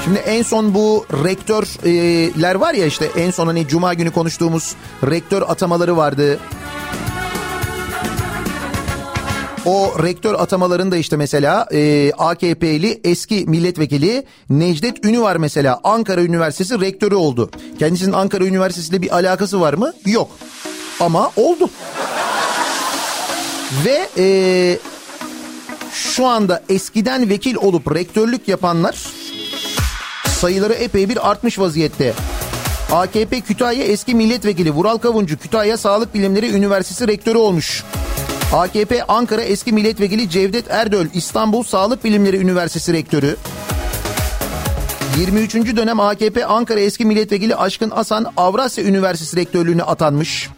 [SPEAKER 1] Şimdi en son bu rektörler var ya işte en son hani cuma günü konuştuğumuz rektör atamaları vardı. O rektör atamalarında işte mesela e, AKP'li eski milletvekili Necdet Ünü var mesela Ankara Üniversitesi rektörü oldu. Kendisinin Ankara Üniversitesi ile bir alakası var mı? Yok. Ama oldu. Ve e, şu anda eskiden vekil olup rektörlük yapanlar sayıları epey bir artmış vaziyette. AKP Kütahya eski milletvekili Vural Kavuncu Kütahya Sağlık Bilimleri Üniversitesi rektörü olmuş. AKP Ankara eski milletvekili Cevdet Erdöl İstanbul Sağlık Bilimleri Üniversitesi rektörü. 23. dönem AKP Ankara eski milletvekili Aşkın Asan Avrasya Üniversitesi rektörlüğüne atanmış.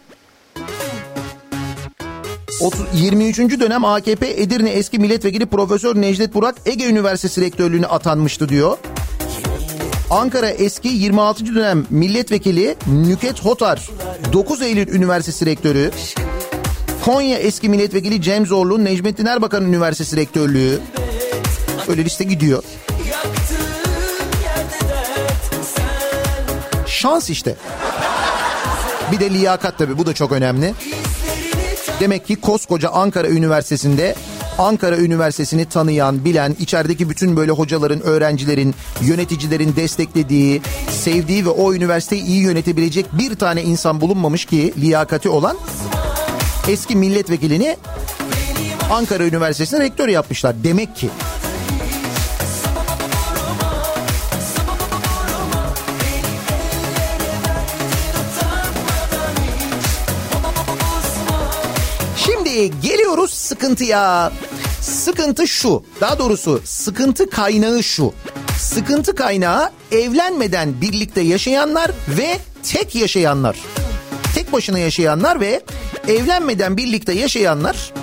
[SPEAKER 1] 30 23. dönem AKP Edirne eski milletvekili Profesör Necdet Burak Ege Üniversitesi rektörlüğüne atanmıştı diyor. Ankara eski 26. dönem milletvekili Nüket Hotar 9 Eylül Üniversitesi rektörü. Konya eski milletvekili Cem Zorlu Necmettin Erbakan Üniversitesi rektörlüğü. Öyle liste gidiyor. Şans işte. Bir de liyakat tabii bu da çok önemli. Demek ki koskoca Ankara Üniversitesi'nde Ankara Üniversitesi'ni tanıyan, bilen, içerideki bütün böyle hocaların, öğrencilerin, yöneticilerin desteklediği, sevdiği ve o üniversiteyi iyi yönetebilecek bir tane insan bulunmamış ki liyakati olan eski milletvekilini Ankara Üniversitesi'ne rektör yapmışlar. Demek ki. Şimdi geliyoruz sıkıntıya. Sıkıntı şu. Daha doğrusu sıkıntı kaynağı şu. Sıkıntı kaynağı evlenmeden birlikte yaşayanlar ve tek yaşayanlar. Tek başına yaşayanlar ve evlenmeden birlikte yaşayanlar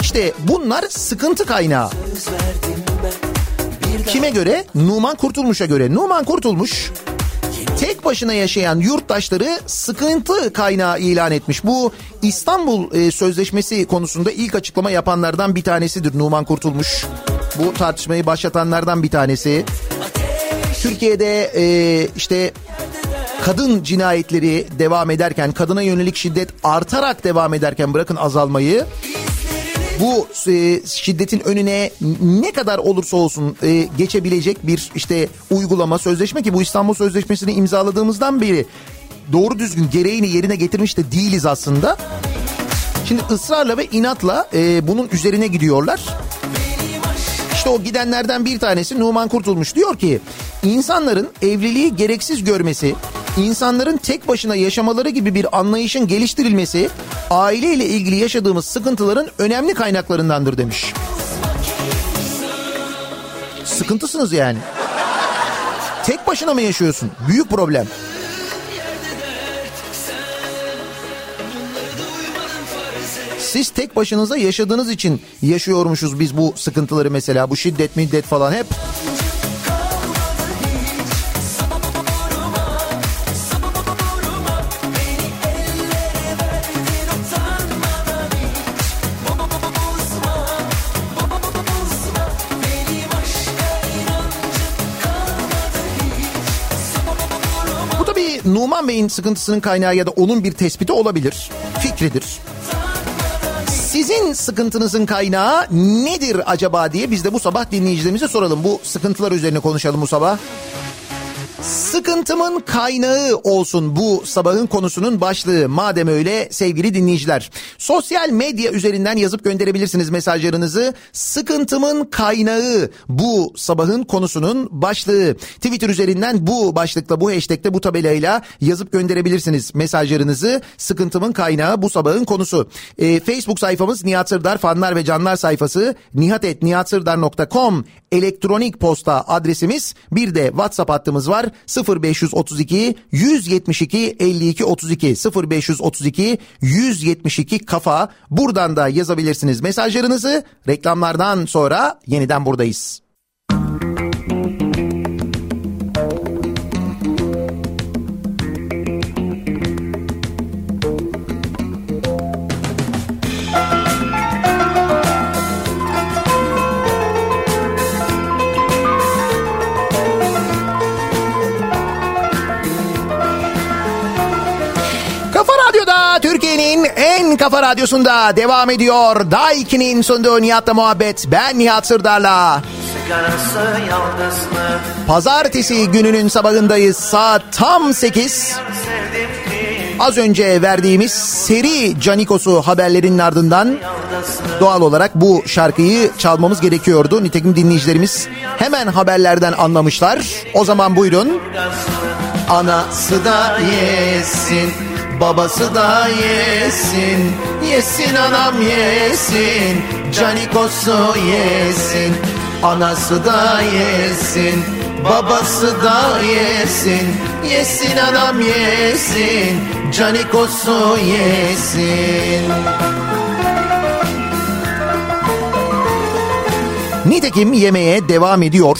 [SPEAKER 1] işte bunlar sıkıntı kaynağı. Kime göre? Numan Kurtulmuş'a göre. Numan Kurtulmuş tek başına yaşayan yurttaşları sıkıntı kaynağı ilan etmiş. Bu İstanbul e, Sözleşmesi konusunda ilk açıklama yapanlardan bir tanesidir Numan Kurtulmuş. Bu tartışmayı başlatanlardan bir tanesi. Türkiye'de e, işte kadın cinayetleri devam ederken, kadına yönelik şiddet artarak devam ederken bırakın azalmayı bu e, şiddetin önüne ne kadar olursa olsun e, geçebilecek bir işte uygulama sözleşme ki bu İstanbul Sözleşmesi'ni imzaladığımızdan beri doğru düzgün gereğini yerine getirmiş de değiliz aslında. Şimdi ısrarla ve inatla e, bunun üzerine gidiyorlar. İşte o gidenlerden bir tanesi Numan Kurtulmuş diyor ki insanların evliliği gereksiz görmesi, insanların tek başına yaşamaları gibi bir anlayışın geliştirilmesi aileyle ilgili yaşadığımız sıkıntıların önemli kaynaklarındandır demiş. Sıkıntısınız yani. Tek başına mı yaşıyorsun? Büyük problem. Siz tek başınıza yaşadığınız için yaşıyormuşuz biz bu sıkıntıları mesela bu şiddet middet falan hep. Numan Bey'in sıkıntısının kaynağı ya da onun bir tespiti olabilir. Fikridir. Sizin sıkıntınızın kaynağı nedir acaba diye biz de bu sabah dinleyicilerimize soralım. Bu sıkıntılar üzerine konuşalım bu sabah. Sıkıntımın kaynağı olsun bu sabahın konusunun başlığı. Madem öyle sevgili dinleyiciler. Sosyal medya üzerinden yazıp gönderebilirsiniz mesajlarınızı. Sıkıntımın kaynağı bu sabahın konusunun başlığı. Twitter üzerinden bu başlıkla bu hashtagte bu tabelayla yazıp gönderebilirsiniz mesajlarınızı. Sıkıntımın kaynağı bu sabahın konusu. Ee, Facebook sayfamız Nihat Sırdar fanlar ve canlar sayfası nihatetnihatsırdar.com elektronik posta adresimiz. Bir de WhatsApp hattımız var. 0532 172 52 32 0532 172 kafa. Buradan da yazabilirsiniz mesajlarınızı. Reklamlardan sonra yeniden buradayız. Kafa radyosunda devam ediyor. Daiki'nin sunduğu Nihat'la muhabbet. Ben Nihat Sırdar'la. Pazartesi gününün sabahındayız. Saat tam 8.
[SPEAKER 7] Sevdim ki
[SPEAKER 1] Az önce verdiğimiz seri Canikos'u haberlerinin ardından doğal olarak bu şarkıyı çalmamız gerekiyordu. Nitekim dinleyicilerimiz hemen haberlerden anlamışlar. O zaman buyurun. Anası da yesin, babası da yesin. Yesin anam yesin, Canikos'u yesin. Anası da yesin, babası da yesin. Yesin anam yesin, Canikos'u yesin. Nitekim yemeğe devam ediyor.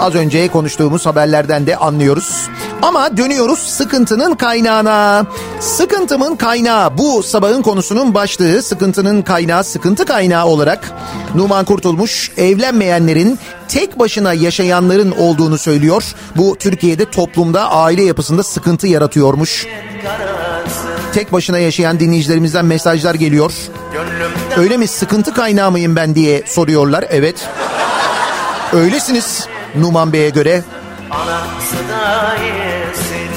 [SPEAKER 1] Az önce konuştuğumuz haberlerden de anlıyoruz. Ama dönüyoruz sıkıntının kaynağına. Sıkıntımın kaynağı bu sabahın konusunun başlığı sıkıntının kaynağı sıkıntı kaynağı olarak Numan Kurtulmuş evlenmeyenlerin tek başına yaşayanların olduğunu söylüyor. Bu Türkiye'de toplumda aile yapısında sıkıntı yaratıyormuş. Tek başına yaşayan dinleyicilerimizden mesajlar geliyor. Öyle mi sıkıntı kaynağı mıyım ben diye soruyorlar. Evet. Öylesiniz Numan Bey'e göre.
[SPEAKER 7] Anası da yesin,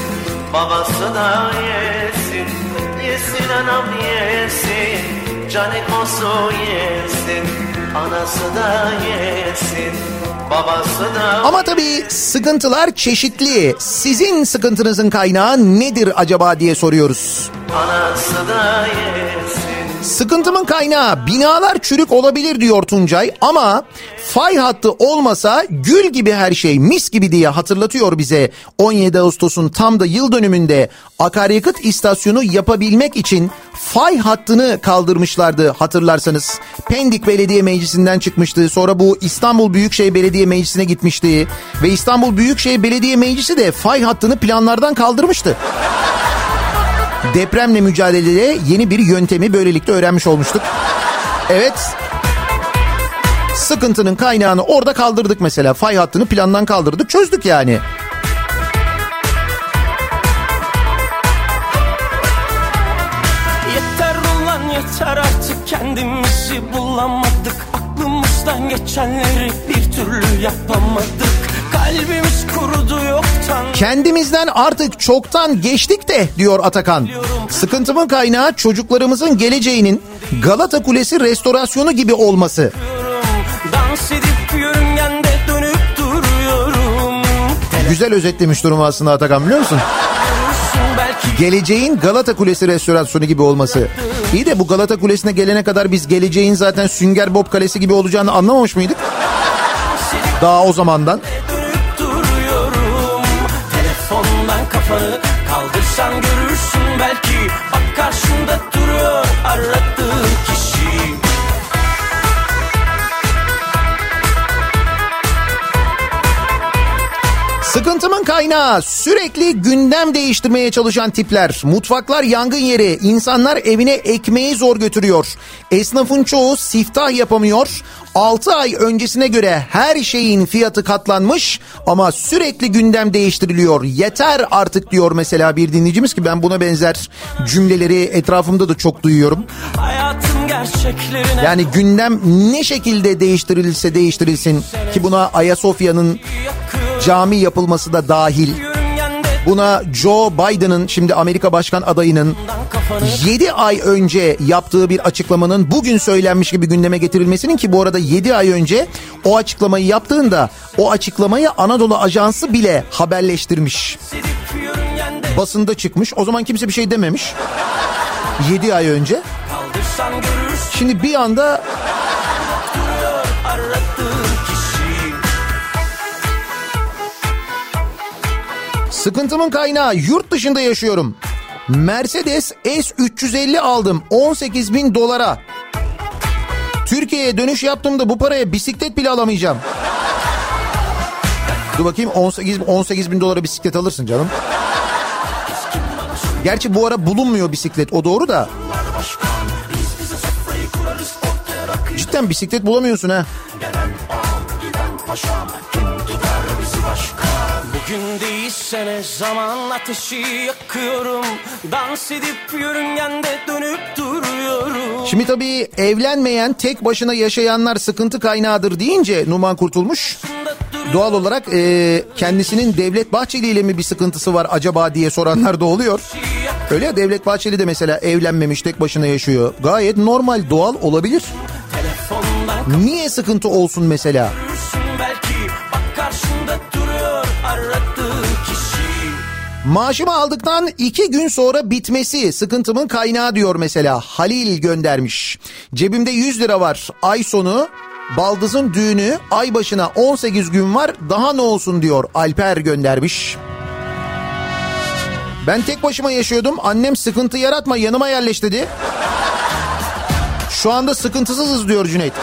[SPEAKER 7] babası da yesin, yesin anam yesin, canikosu yesin, anası da yesin, babası da
[SPEAKER 1] Ama tabii sıkıntılar çeşitli. Sizin sıkıntınızın kaynağı nedir acaba diye soruyoruz.
[SPEAKER 7] anası da yesin.
[SPEAKER 1] Sıkıntımın kaynağı binalar çürük olabilir diyor Tuncay ama fay hattı olmasa gül gibi her şey mis gibi diye hatırlatıyor bize 17 Ağustos'un tam da yıl dönümünde akaryakıt istasyonu yapabilmek için fay hattını kaldırmışlardı hatırlarsanız. Pendik Belediye Meclisi'nden çıkmıştı sonra bu İstanbul Büyükşehir Belediye Meclisi'ne gitmişti ve İstanbul Büyükşehir Belediye Meclisi de fay hattını planlardan kaldırmıştı. Depremle mücadelede yeni bir yöntemi böylelikle öğrenmiş olmuştuk. Evet. Sıkıntının kaynağını orada kaldırdık mesela. Fay hattını plandan kaldırdık çözdük yani.
[SPEAKER 4] Yeter ulan yeter artık kendimizi bulamadık Aklımızdan geçenleri bir türlü yapamadık
[SPEAKER 1] Kendimizden artık çoktan geçtik de diyor Atakan. Sıkıntımın kaynağı çocuklarımızın geleceğinin Galata Kulesi restorasyonu gibi olması.
[SPEAKER 4] Dans edip yörüngende dönüp duruyorum
[SPEAKER 1] Güzel özetlemiş durumu aslında Atakan biliyor musun? Geleceğin Galata Kulesi restorasyonu gibi olması. İyi de bu Galata Kulesi'ne gelene kadar biz geleceğin zaten Sünger Bob Kalesi gibi olacağını anlamamış mıydık? Daha o zamandan.
[SPEAKER 4] Kafanı kaldırsan görürsün belki Bak karşında duruyor aradığın kişi
[SPEAKER 1] Sıkıntımın kaynağı sürekli gündem değiştirmeye çalışan tipler. Mutfaklar yangın yeri. insanlar evine ekmeği zor götürüyor. Esnafın çoğu siftah yapamıyor. 6 ay öncesine göre her şeyin fiyatı katlanmış ama sürekli gündem değiştiriliyor. Yeter artık diyor mesela bir dinleyicimiz ki ben buna benzer cümleleri etrafımda da çok duyuyorum. Yani gündem ne şekilde değiştirilse değiştirilsin ki buna Ayasofya'nın cami yapılması da dahil. Buna Joe Biden'ın şimdi Amerika Başkan adayının
[SPEAKER 4] kafanı
[SPEAKER 1] 7 ay önce yaptığı bir açıklamanın bugün söylenmiş gibi gündeme getirilmesinin ki bu arada 7 ay önce o açıklamayı yaptığında o açıklamayı Anadolu Ajansı bile haberleştirmiş. Basında çıkmış. O zaman kimse bir şey dememiş. 7 ay önce. Şimdi bir anda Sıkıntımın kaynağı yurt dışında yaşıyorum. Mercedes S350 aldım 18 bin dolara. Türkiye'ye dönüş yaptığımda bu paraya bisiklet bile alamayacağım. Dur bakayım 18, 18 bin dolara bisiklet alırsın canım. Gerçi bu ara bulunmuyor bisiklet o doğru da. Cidden bisiklet bulamıyorsun ha.
[SPEAKER 4] Bugün değilse ne zaman ateşi yakıyorum Dans edip yörüngende dönüp duruyorum
[SPEAKER 1] Şimdi tabii evlenmeyen tek başına yaşayanlar sıkıntı kaynağıdır deyince Numan Kurtulmuş doğal olarak e, kendisinin Devlet Bahçeli ile mi bir sıkıntısı var acaba diye soranlar da oluyor. Öyle ya Devlet Bahçeli de mesela evlenmemiş tek başına yaşıyor. Gayet normal doğal olabilir. Niye sıkıntı olsun mesela? Maaşımı aldıktan iki gün sonra bitmesi sıkıntımın kaynağı diyor mesela. Halil göndermiş. Cebimde 100 lira var. Ay sonu baldızın düğünü ay başına 18 gün var daha ne olsun diyor Alper göndermiş. Ben tek başıma yaşıyordum. Annem sıkıntı yaratma yanıma yerleş dedi. Şu anda sıkıntısızız diyor Cüneyt.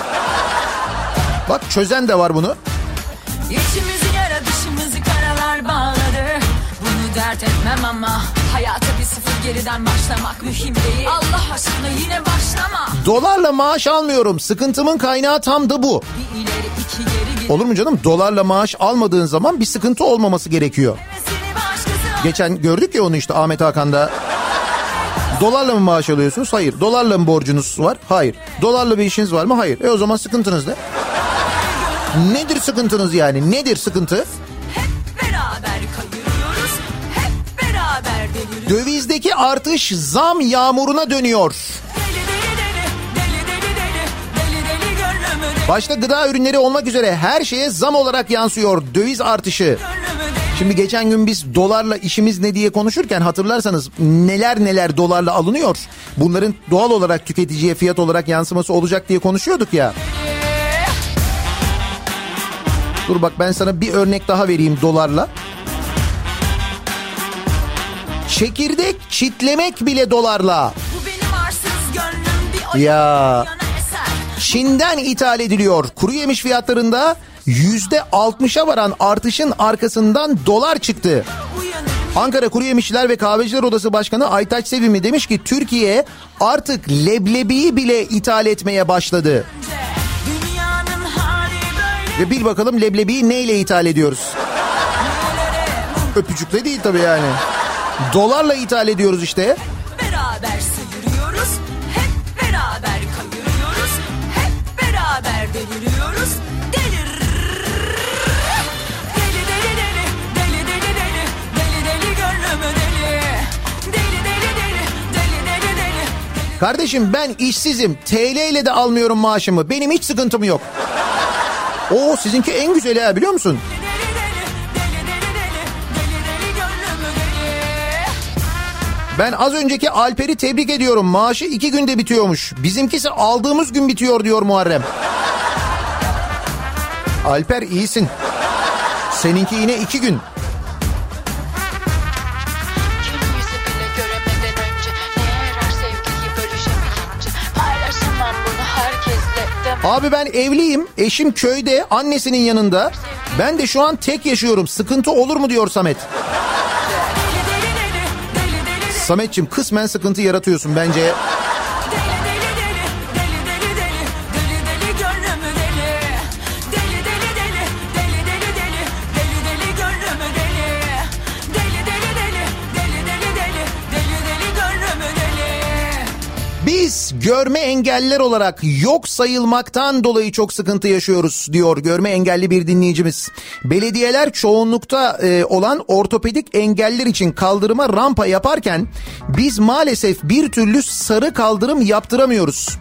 [SPEAKER 1] Bak çözen de var bunu.
[SPEAKER 6] İçimizi dert etmem ama Hayata bir sıfır geriden başlamak mühim değil Allah aşkına yine başlama
[SPEAKER 1] Dolarla maaş almıyorum. Sıkıntımın kaynağı tam da bu.
[SPEAKER 6] Bir ileri iki geri geri
[SPEAKER 1] Olur mu canım? Dolarla maaş almadığın zaman bir sıkıntı olmaması gerekiyor. Geçen gördük ya onu işte Ahmet Hakan'da. Dolarla mı maaş alıyorsunuz? Hayır. Dolarla mı borcunuz var? Hayır. Dolarla bir işiniz var mı? Hayır. E o zaman sıkıntınız ne? Nedir sıkıntınız yani? Nedir sıkıntı? Dövizdeki artış zam yağmuruna dönüyor. Başta gıda ürünleri olmak üzere her şeye zam olarak yansıyor döviz artışı. Şimdi geçen gün biz dolarla işimiz ne diye konuşurken hatırlarsanız neler neler dolarla alınıyor. Bunların doğal olarak tüketiciye fiyat olarak yansıması olacak diye konuşuyorduk ya. Dur bak ben sana bir örnek daha vereyim dolarla. Çekirdek çitlemek bile dolarla. Ya. Çin'den ithal ediliyor. Kuru yemiş fiyatlarında yüzde 60'a varan artışın arkasından dolar çıktı. Ankara Kuru Yemişçiler ve Kahveciler Odası Başkanı Aytaç Sevimli demiş ki Türkiye artık leblebiyi bile ithal etmeye başladı. Ve bil bakalım leblebiyi neyle ithal ediyoruz? Öpücükle değil tabii yani. Dolarla ithal ediyoruz işte.
[SPEAKER 6] beraber sıyırıyoruz Hep beraber kayırıyoruz Hep beraber deliriyoruz Delir Deli deli deli Deli deli deli Deli deli gönlümü deli Deli deli deli Deli deli deli
[SPEAKER 1] Kardeşim ben işsizim. TL ile de almıyorum maaşımı. Benim hiç sıkıntım yok. Oo sizinki en güzeli ha biliyor musun?
[SPEAKER 6] Deli
[SPEAKER 1] Ben az önceki Alper'i tebrik ediyorum. Maaşı iki günde bitiyormuş. Bizimkisi aldığımız gün bitiyor diyor Muharrem. Alper iyisin. Seninki yine iki gün. Abi ben evliyim. Eşim köyde annesinin yanında. Ben de şu an tek yaşıyorum. Sıkıntı olur mu diyor Samet. Sametçim kısmen sıkıntı yaratıyorsun bence. Görme engelliler olarak yok sayılmaktan dolayı çok sıkıntı yaşıyoruz diyor görme engelli bir dinleyicimiz. Belediyeler çoğunlukta e, olan ortopedik engeller için kaldırıma rampa yaparken biz maalesef bir türlü sarı kaldırım yaptıramıyoruz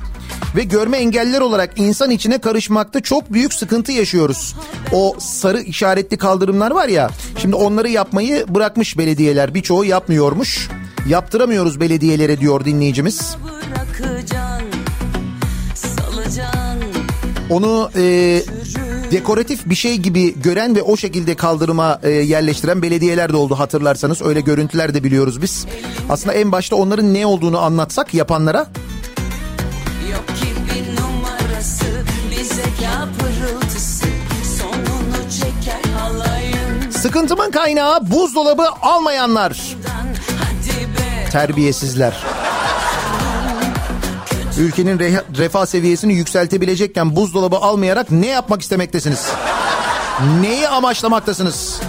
[SPEAKER 1] ve görme engelliler olarak insan içine karışmakta çok büyük sıkıntı yaşıyoruz. O sarı işaretli kaldırımlar var ya şimdi onları yapmayı bırakmış belediyeler birçoğu yapmıyormuş. Yaptıramıyoruz belediyelere diyor dinleyicimiz. Onu e, dekoratif bir şey gibi gören ve o şekilde kaldırıma e, yerleştiren belediyeler de oldu hatırlarsanız. Öyle görüntüler de biliyoruz biz. Aslında en başta onların ne olduğunu anlatsak yapanlara
[SPEAKER 6] numarası,
[SPEAKER 1] sıkıntımın kaynağı buzdolabı almayanlar. Terbiyesizler. Ülkenin re- refah seviyesini yükseltebilecekken buzdolabı almayarak ne yapmak istemektesiniz? Neyi amaçlamaktasınız?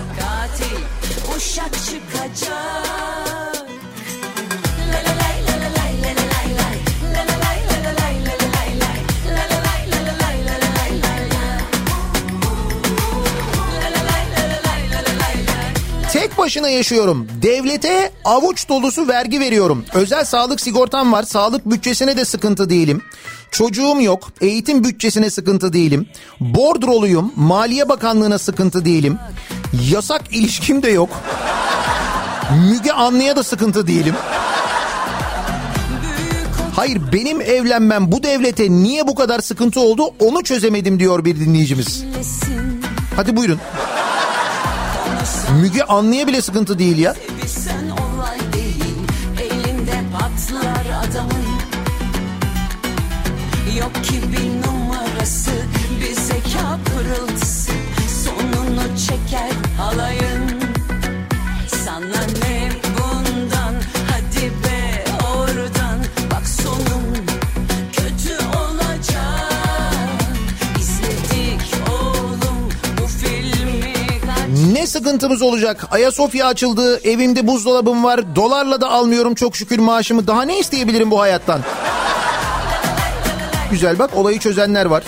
[SPEAKER 1] Başına yaşıyorum. Devlete avuç dolusu vergi veriyorum. Özel sağlık sigortam var. Sağlık bütçesine de sıkıntı değilim. Çocuğum yok. Eğitim bütçesine sıkıntı değilim. Bordroluyum. Maliye Bakanlığı'na sıkıntı değilim. Yasak ilişkim de yok. Müge Anlı'ya da sıkıntı değilim. Hayır benim evlenmem bu devlete niye bu kadar sıkıntı oldu onu çözemedim diyor bir dinleyicimiz. Hadi buyurun. Müge Anlı'ya bile sıkıntı değil ya.
[SPEAKER 6] Yok ki bir numarası, bir zeka. Sonunu çeker alayın.
[SPEAKER 1] Sıkıntımız olacak? Ayasofya açıldı, evimde buzdolabım var, dolarla da almıyorum çok şükür maaşımı. Daha ne isteyebilirim bu hayattan? Güzel bak olayı çözenler var.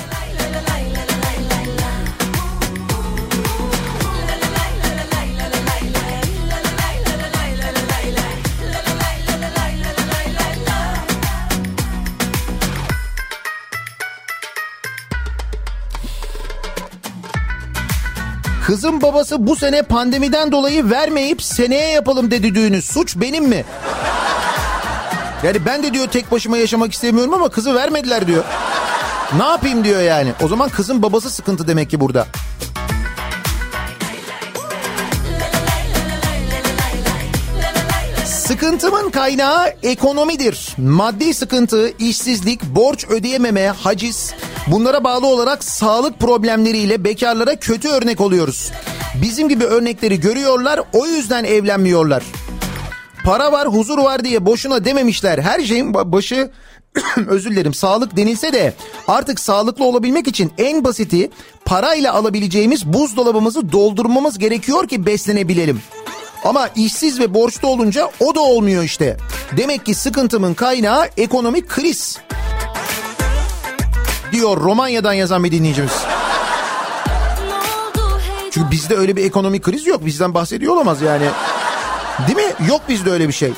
[SPEAKER 1] Kızın babası bu sene pandemiden dolayı vermeyip seneye yapalım dedi düğünü. Suç benim mi? Yani ben de diyor tek başıma yaşamak istemiyorum ama kızı vermediler diyor. Ne yapayım diyor yani. O zaman kızın babası sıkıntı demek ki burada. Sıkıntımın kaynağı ekonomidir. Maddi sıkıntı, işsizlik, borç ödeyememe, haciz bunlara bağlı olarak sağlık problemleriyle bekarlara kötü örnek oluyoruz. Bizim gibi örnekleri görüyorlar o yüzden evlenmiyorlar. Para var, huzur var diye boşuna dememişler. Her şeyin ba- başı *clears throat* özür dilerim sağlık denilse de artık sağlıklı olabilmek için en basiti parayla alabileceğimiz buzdolabımızı doldurmamız gerekiyor ki beslenebilelim. Ama işsiz ve borçlu olunca o da olmuyor işte. Demek ki sıkıntımın kaynağı ekonomik kriz. Diyor Romanya'dan yazan bir dinleyicimiz. Çünkü bizde öyle bir ekonomik kriz yok. Bizden bahsediyor olamaz yani. Değil mi? Yok bizde öyle bir şey.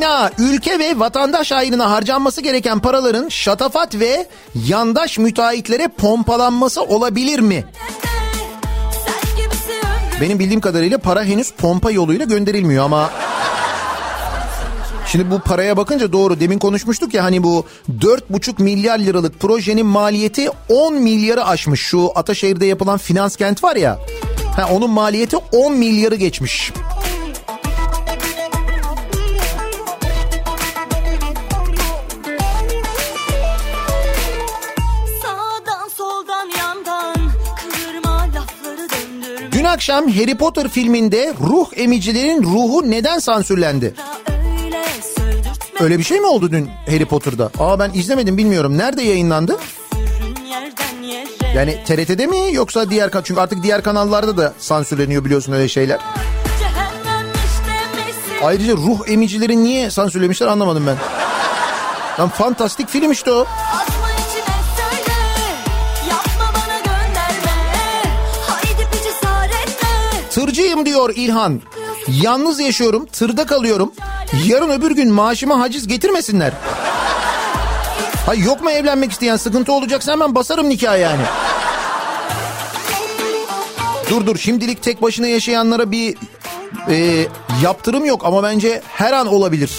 [SPEAKER 1] Kaynağı ülke ve vatandaş ayrına harcanması gereken paraların şatafat ve yandaş müteahhitlere pompalanması olabilir mi? Benim bildiğim kadarıyla para henüz pompa yoluyla gönderilmiyor ama... Şimdi bu paraya bakınca doğru demin konuşmuştuk ya hani bu 4,5 milyar liralık projenin maliyeti 10 milyarı aşmış. Şu Ataşehir'de yapılan finans kent var ya. Ha, onun maliyeti 10 milyarı geçmiş. Akşam Harry Potter filminde ruh emicilerin ruhu neden sansürlendi?
[SPEAKER 3] Öyle
[SPEAKER 1] bir şey mi oldu dün Harry Potter'da? Aa ben izlemedim bilmiyorum. Nerede yayınlandı? Yani TRT'de mi yoksa diğer kan çünkü artık diğer kanallarda da sansürleniyor biliyorsun öyle şeyler. Ayrıca ruh emicileri niye sansürlemişler anlamadım ben. Lan fantastik film işte o. Tırcıyım diyor İlhan. Yalnız yaşıyorum, tırda kalıyorum. Yarın öbür gün maaşıma haciz getirmesinler. Hay yok mu evlenmek isteyen sıkıntı olacaksa hemen basarım nikah yani. Dur dur şimdilik tek başına yaşayanlara bir e, yaptırım yok ama bence her an olabilir.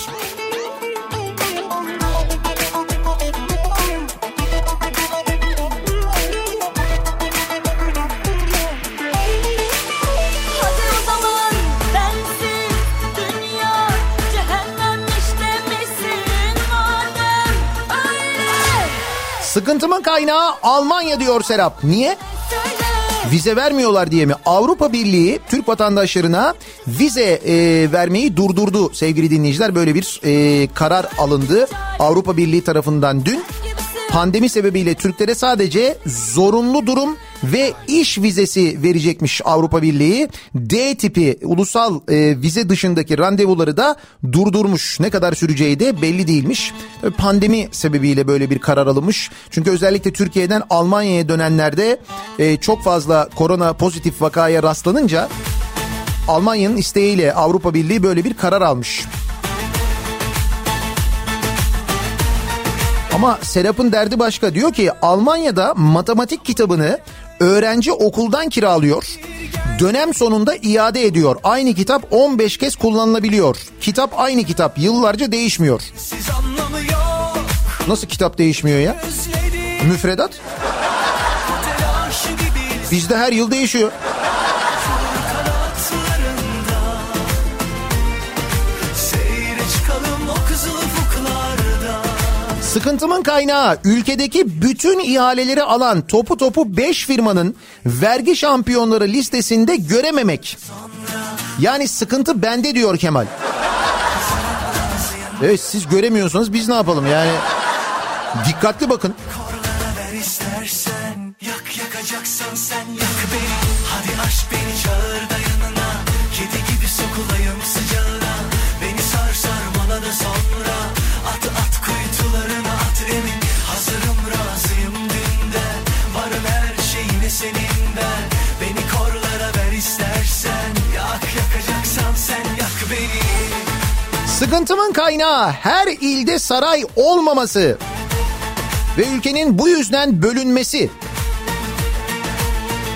[SPEAKER 1] Sıkıntımın kaynağı Almanya diyor Serap. Niye? Vize vermiyorlar diye mi? Avrupa Birliği Türk vatandaşlarına vize e, vermeyi durdurdu sevgili dinleyiciler. Böyle bir e, karar alındı Avrupa Birliği tarafından dün. Pandemi sebebiyle Türklere sadece zorunlu durum ve iş vizesi verecekmiş Avrupa Birliği. D tipi ulusal e, vize dışındaki randevuları da durdurmuş. Ne kadar süreceği de belli değilmiş. Tabii Pandemi sebebiyle böyle bir karar alınmış. Çünkü özellikle Türkiye'den Almanya'ya dönenlerde e, çok fazla korona pozitif vakaya rastlanınca Almanya'nın isteğiyle Avrupa Birliği böyle bir karar almış. Ama Serap'ın derdi başka. Diyor ki Almanya'da matematik kitabını öğrenci okuldan kiralıyor. Dönem sonunda iade ediyor. Aynı kitap 15 kez kullanılabiliyor. Kitap aynı kitap. Yıllarca değişmiyor. Nasıl kitap değişmiyor ya? Müfredat bizde her yıl değişiyor. Sıkıntımın kaynağı ülkedeki bütün ihaleleri alan topu topu 5 firmanın vergi şampiyonları listesinde görememek. Yani sıkıntı bende diyor Kemal. Evet siz göremiyorsanız biz ne yapalım yani dikkatli bakın. Sıkıntımın kaynağı her ilde saray olmaması ve ülkenin bu yüzden bölünmesi.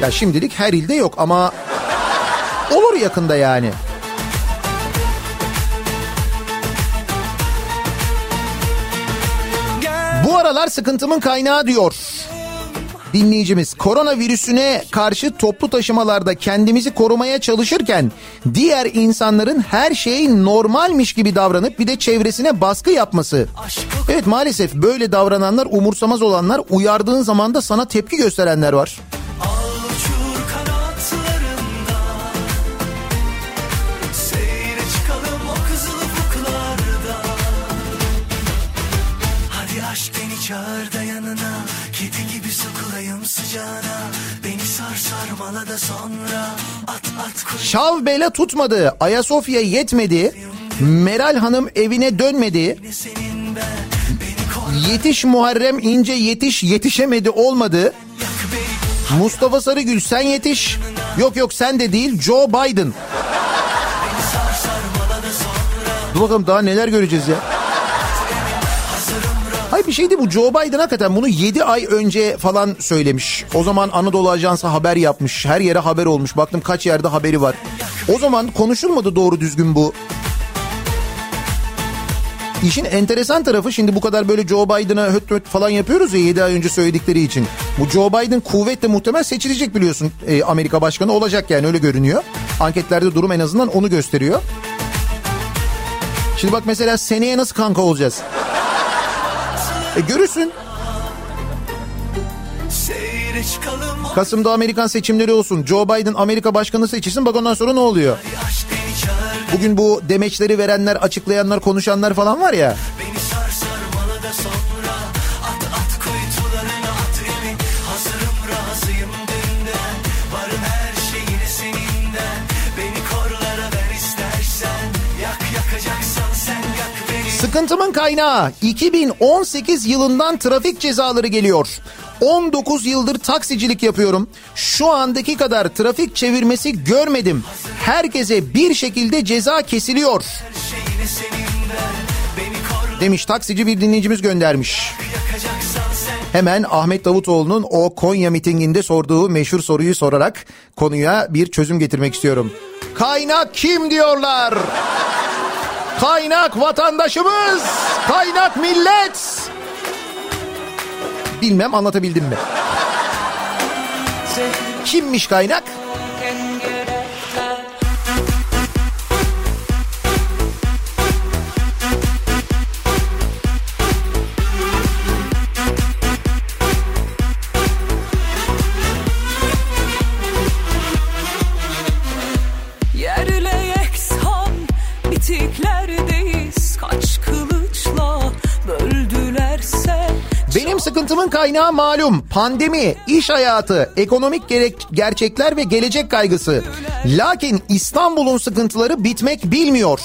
[SPEAKER 1] Ya şimdilik her ilde yok ama olur yakında yani. Bu aralar sıkıntımın kaynağı diyor dinleyicimiz. Koronavirüsüne karşı toplu taşımalarda kendimizi korumaya çalışırken diğer insanların her şey normalmiş gibi davranıp bir de çevresine baskı yapması. Evet maalesef böyle davrananlar umursamaz olanlar uyardığın zaman da sana tepki gösterenler var.
[SPEAKER 7] Sıcağına Beni sar sarmala da sonra At at kuş
[SPEAKER 1] Şav bela tutmadı. Ayasofya yetmedi. Meral Hanım evine dönmedi. Yetiş Muharrem İnce yetiş yetişemedi olmadı. Mustafa Sarıgül sen yetiş. Yok yok sen de değil Joe Biden. Dur bakalım daha neler göreceğiz ya. Hayır bir şeydi bu Joe Biden hakikaten bunu 7 ay önce falan söylemiş. O zaman Anadolu Ajansı haber yapmış. Her yere haber olmuş. Baktım kaç yerde haberi var. O zaman konuşulmadı doğru düzgün bu. İşin enteresan tarafı şimdi bu kadar böyle Joe Biden'a höt höt falan yapıyoruz ya 7 ay önce söyledikleri için. Bu Joe Biden kuvvetle muhtemel seçilecek biliyorsun e, Amerika Başkanı olacak yani öyle görünüyor. Anketlerde durum en azından onu gösteriyor. Şimdi bak mesela seneye nasıl kanka olacağız? E görürsün. Kasım'da Amerikan seçimleri olsun. Joe Biden Amerika başkanı seçilsin. Bak ondan sonra ne oluyor? Bugün bu demeçleri verenler, açıklayanlar, konuşanlar falan var ya. Sıkıntımın kaynağı 2018 yılından trafik cezaları geliyor. 19 yıldır taksicilik yapıyorum. Şu andaki kadar trafik çevirmesi görmedim. Herkese bir şekilde ceza kesiliyor. Demiş taksici bir dinleyicimiz göndermiş. Hemen Ahmet Davutoğlu'nun o Konya mitinginde sorduğu meşhur soruyu sorarak konuya bir çözüm getirmek istiyorum. Kaynak kim diyorlar? Kaynak vatandaşımız, kaynak millet. Bilmem anlatabildim mi? Kimmiş kaynak? Benim sıkıntımın kaynağı malum. Pandemi, iş hayatı, ekonomik gerek, gerçekler ve gelecek kaygısı. Lakin İstanbul'un sıkıntıları bitmek bilmiyor.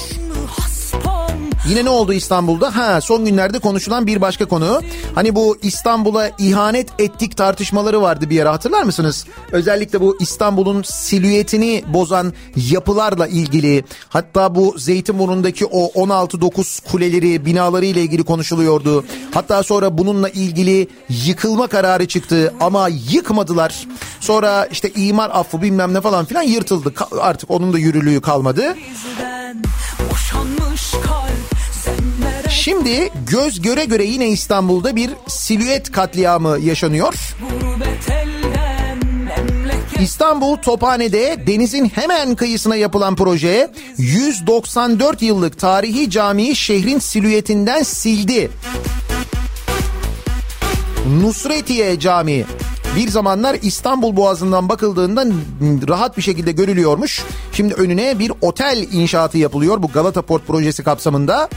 [SPEAKER 1] Yine ne oldu İstanbul'da? Ha son günlerde konuşulan bir başka konu. Hani bu İstanbul'a ihanet ettik tartışmaları vardı bir yere hatırlar mısınız? Özellikle bu İstanbul'un silüetini bozan yapılarla ilgili. Hatta bu Zeytinburnu'ndaki o 16-9 kuleleri, binaları ile ilgili konuşuluyordu. Hatta sonra bununla ilgili yıkılma kararı çıktı ama yıkmadılar. Sonra işte imar affı bilmem ne falan filan yırtıldı. Artık onun da yürürlüğü kalmadı.
[SPEAKER 6] Boşanmış senlere
[SPEAKER 1] Şimdi göz göre göre yine İstanbul'da bir silüet katliamı yaşanıyor. İstanbul Tophane'de denizin hemen kıyısına yapılan proje 194 yıllık tarihi camiyi şehrin silüetinden sildi. Nusretiye Camii bir zamanlar İstanbul Boğazı'ndan bakıldığında rahat bir şekilde görülüyormuş. Şimdi önüne bir otel inşaatı yapılıyor bu Galata Port projesi kapsamında.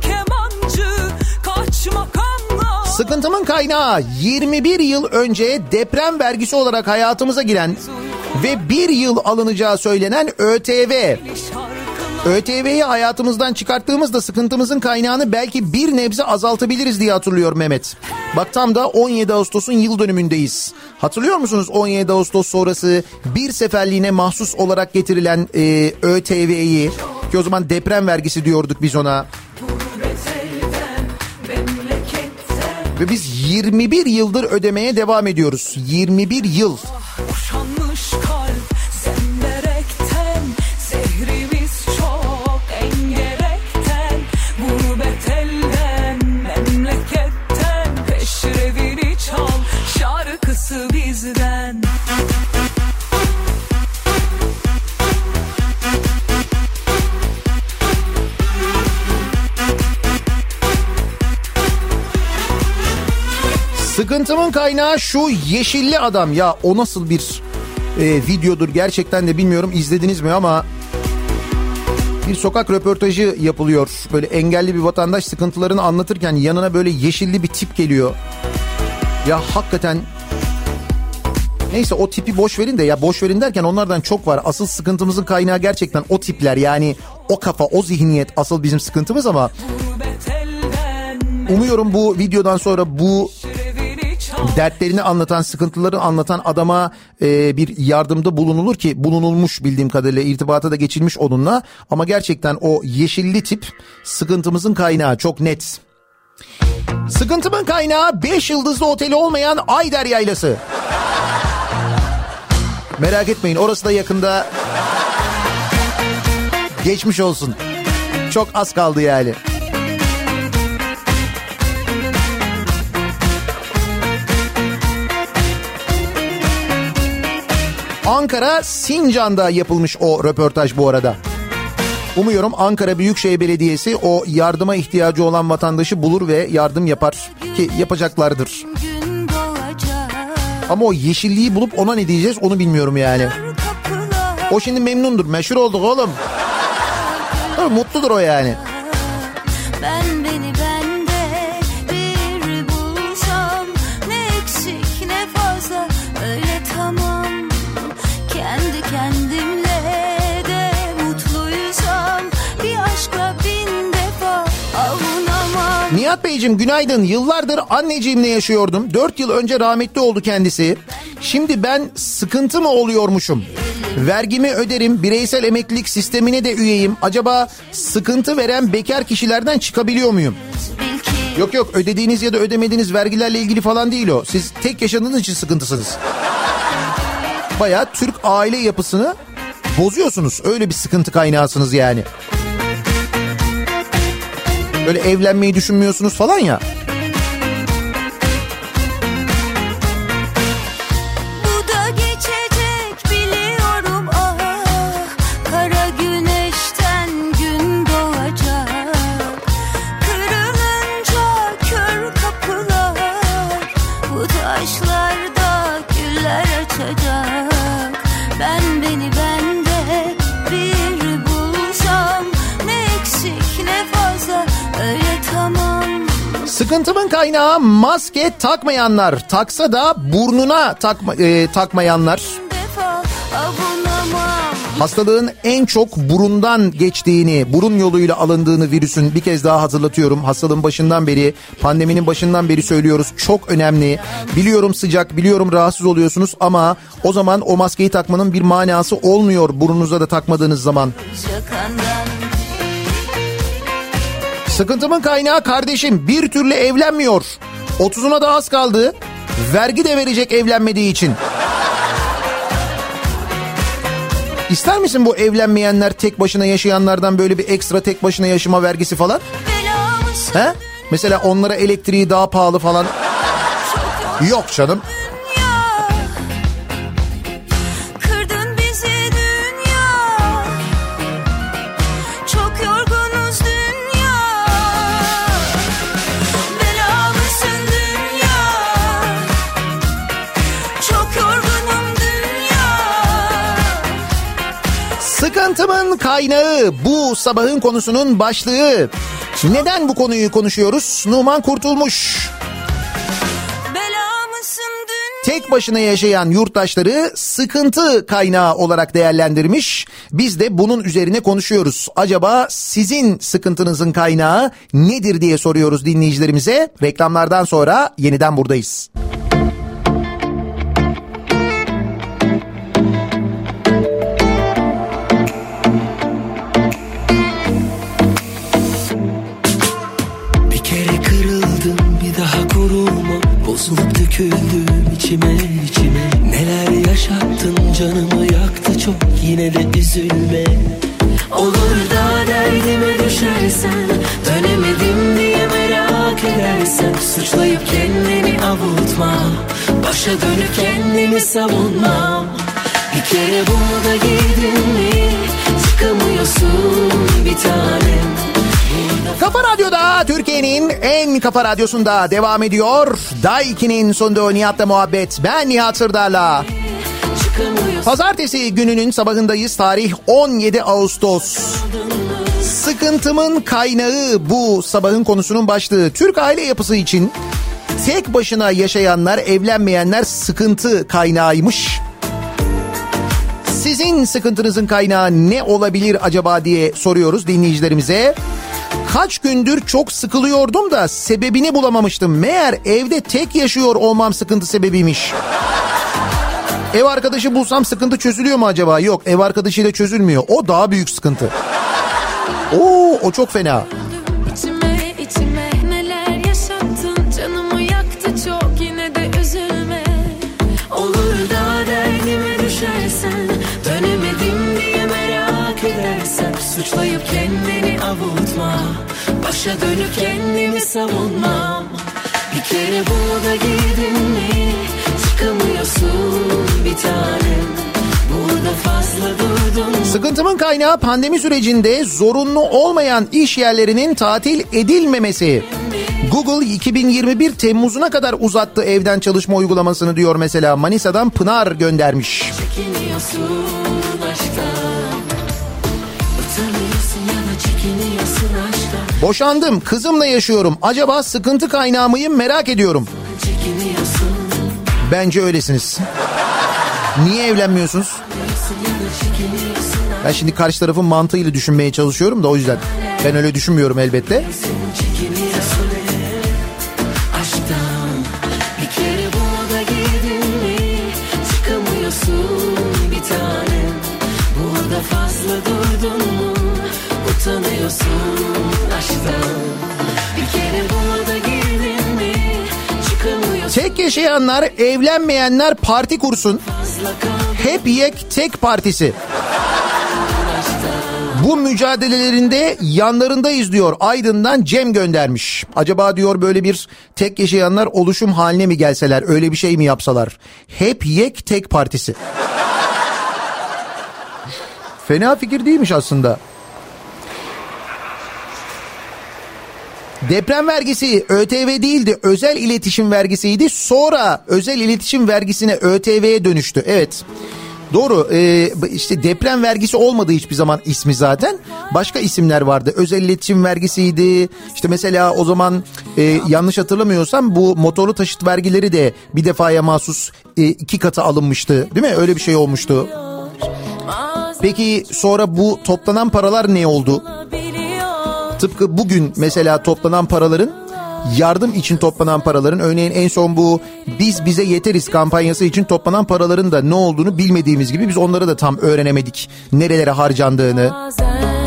[SPEAKER 6] Kemancı Kaç makamla.
[SPEAKER 1] Sıkıntımın kaynağı 21 yıl önce deprem vergisi olarak hayatımıza giren ve bir yıl alınacağı söylenen ÖTV. ÖTV'yi hayatımızdan çıkarttığımızda sıkıntımızın kaynağını belki bir nebze azaltabiliriz diye hatırlıyor Mehmet. Bak tam da 17 Ağustos'un yıl dönümündeyiz. Hatırlıyor musunuz 17 Ağustos sonrası bir seferliğine mahsus olarak getirilen e, ÖTV'yi ki o zaman deprem vergisi diyorduk biz ona. Ve biz 21 yıldır ödemeye devam ediyoruz. 21 yıl.
[SPEAKER 6] Boşanmış
[SPEAKER 1] Sıkıntımın kaynağı şu yeşilli adam ya o nasıl bir e, videodur gerçekten de bilmiyorum izlediniz mi ama bir sokak röportajı yapılıyor. Böyle engelli bir vatandaş sıkıntılarını anlatırken yanına böyle yeşilli bir tip geliyor. Ya hakikaten Neyse o tipi boş verin de ya boş verin derken onlardan çok var. Asıl sıkıntımızın kaynağı gerçekten o tipler yani o kafa o zihniyet asıl bizim sıkıntımız ama umuyorum bu videodan sonra bu dertlerini anlatan, sıkıntıları anlatan adama e, bir yardımda bulunulur ki bulunulmuş bildiğim kadarıyla irtibata da geçilmiş onunla. Ama gerçekten o yeşilli tip sıkıntımızın kaynağı çok net. Sıkıntımın kaynağı 5 yıldızlı oteli olmayan Ayder Yaylası. Merak etmeyin orası da yakında geçmiş olsun. Çok az kaldı yani. Ankara Sincan'da yapılmış o röportaj bu arada. Umuyorum Ankara Büyükşehir Belediyesi o yardıma ihtiyacı olan vatandaşı bulur ve yardım yapar ki yapacaklardır. Ama o yeşilliği bulup ona ne diyeceğiz onu bilmiyorum yani. O şimdi memnundur meşhur olduk oğlum. Mutludur o yani.
[SPEAKER 3] Ben beni
[SPEAKER 1] Beyciğim günaydın. Yıllardır anneciğimle yaşıyordum. 4 yıl önce rahmetli oldu kendisi. Şimdi ben sıkıntı mı oluyormuşum? Vergimi öderim, bireysel emeklilik sistemine de üyeyim. Acaba sıkıntı veren bekar kişilerden çıkabiliyor muyum? Yok yok ödediğiniz ya da ödemediğiniz vergilerle ilgili falan değil o. Siz tek yaşadığınız için sıkıntısınız. Bayağı Türk aile yapısını bozuyorsunuz. Öyle bir sıkıntı kaynağısınız yani. Böyle evlenmeyi düşünmüyorsunuz falan ya. Sıkıntımın kaynağı maske takmayanlar. Taksa da burnuna takma, e, takmayanlar. Hastalığın en çok burundan geçtiğini, burun yoluyla alındığını virüsün bir kez daha hatırlatıyorum. Hastalığın başından beri, pandeminin başından beri söylüyoruz. Çok önemli. Biliyorum sıcak, biliyorum rahatsız oluyorsunuz ama o zaman o maskeyi takmanın bir manası olmuyor burnunuza da takmadığınız zaman.
[SPEAKER 3] Yakandan
[SPEAKER 1] Sıkıntımın kaynağı kardeşim bir türlü evlenmiyor. 30'una da az kaldı. Vergi de verecek evlenmediği için. İster misin bu evlenmeyenler tek başına yaşayanlardan böyle bir ekstra tek başına yaşama vergisi falan? He? Mesela onlara elektriği daha pahalı falan. Yok canım. Sıkıntımın kaynağı bu sabahın konusunun başlığı. Neden bu konuyu konuşuyoruz? Numan Kurtulmuş. Tek başına yaşayan yurttaşları sıkıntı kaynağı olarak değerlendirmiş. Biz de bunun üzerine konuşuyoruz. Acaba sizin sıkıntınızın kaynağı nedir diye soruyoruz dinleyicilerimize. Reklamlardan sonra yeniden buradayız.
[SPEAKER 7] Bir döküldüm içime içime. Neler yaşattın canımı yaktı çok. Yine de üzülme. Olur da derdime düşersen Dönemedim diye merak edersen Suçlayıp kendini avutma. Başa dönüp kendimi savunma. Bir kere bunu da giydin mi Çıkamıyorsun bir tanem
[SPEAKER 1] Kafa Radyo'da Türkiye'nin en kafa radyosunda devam ediyor. Daiki'nin sonunda Nihat'la muhabbet. Ben Nihat Sırdar'la. Pazartesi gününün sabahındayız. Tarih 17 Ağustos. Sıkıntımın kaynağı bu sabahın konusunun başlığı. Türk aile yapısı için tek başına yaşayanlar, evlenmeyenler sıkıntı kaynağıymış. Sizin sıkıntınızın kaynağı ne olabilir acaba diye soruyoruz dinleyicilerimize. Kaç gündür çok sıkılıyordum da sebebini bulamamıştım. Meğer evde tek yaşıyor olmam sıkıntı sebebiymiş. Ev arkadaşı bulsam sıkıntı çözülüyor mu acaba? Yok ev arkadaşıyla çözülmüyor. O daha büyük sıkıntı. Oo o çok fena.
[SPEAKER 7] Suçlayıp Başa dönüp kendimi savunmam. Bir kere bunu da giydin mi? Çıkamıyorsun bir tanem.
[SPEAKER 3] Burada
[SPEAKER 1] Sıkıntımın kaynağı pandemi sürecinde zorunlu olmayan iş yerlerinin tatil edilmemesi. Google 2021 Temmuz'una kadar uzattı evden çalışma uygulamasını diyor mesela. Manisa'dan Pınar göndermiş.
[SPEAKER 3] Çekiniyorsun aşktan
[SPEAKER 1] Boşandım, kızımla yaşıyorum. Acaba sıkıntı kaynağı mıyım merak ediyorum. Bence öylesiniz. Niye evlenmiyorsunuz? Ben şimdi karşı tarafın mantığıyla düşünmeye çalışıyorum da o yüzden. Ben öyle düşünmüyorum elbette. Yaşayanlar, evlenmeyenler parti kursun. Hep yek tek partisi. Bu mücadelelerinde yanlarındayız diyor. Aydın'dan Cem göndermiş. Acaba diyor böyle bir tek yaşayanlar oluşum haline mi gelseler öyle bir şey mi yapsalar? Hep yek tek partisi. Fena fikir değilmiş aslında. Deprem vergisi ÖTV değildi özel iletişim vergisiydi. Sonra özel iletişim vergisine ÖTV'ye dönüştü. Evet. Doğru. Ee, işte deprem vergisi olmadı hiçbir zaman ismi zaten. Başka isimler vardı. Özel iletişim vergisiydi. İşte mesela o zaman e, yanlış hatırlamıyorsam bu motorlu taşıt vergileri de bir defaya mahsus e, iki katı alınmıştı. Değil mi? Öyle bir şey olmuştu. Peki sonra bu toplanan paralar ne oldu? Tıpkı bugün mesela toplanan paraların yardım için toplanan paraların örneğin en son bu biz bize yeteriz kampanyası için toplanan paraların da ne olduğunu bilmediğimiz gibi biz onları da tam öğrenemedik. Nerelere harcandığını.
[SPEAKER 3] Bazen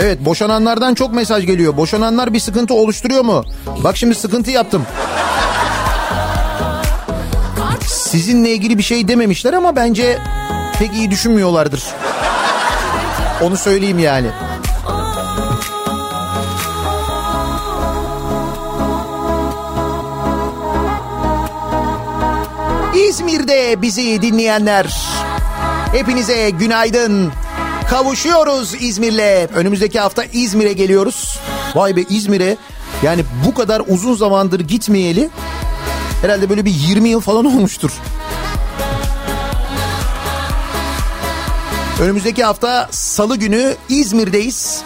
[SPEAKER 1] Evet boşananlardan çok mesaj geliyor. Boşananlar bir sıkıntı oluşturuyor mu? Bak şimdi sıkıntı yaptım. Sizinle ilgili bir şey dememişler ama bence pek iyi düşünmüyorlardır. Onu söyleyeyim yani. İzmir'de bizi dinleyenler hepinize günaydın. Kavuşuyoruz İzmir'le. Önümüzdeki hafta İzmir'e geliyoruz. Vay be İzmir'e yani bu kadar uzun zamandır gitmeyeli herhalde böyle bir 20 yıl falan *laughs* olmuştur. Önümüzdeki hafta salı günü İzmir'deyiz.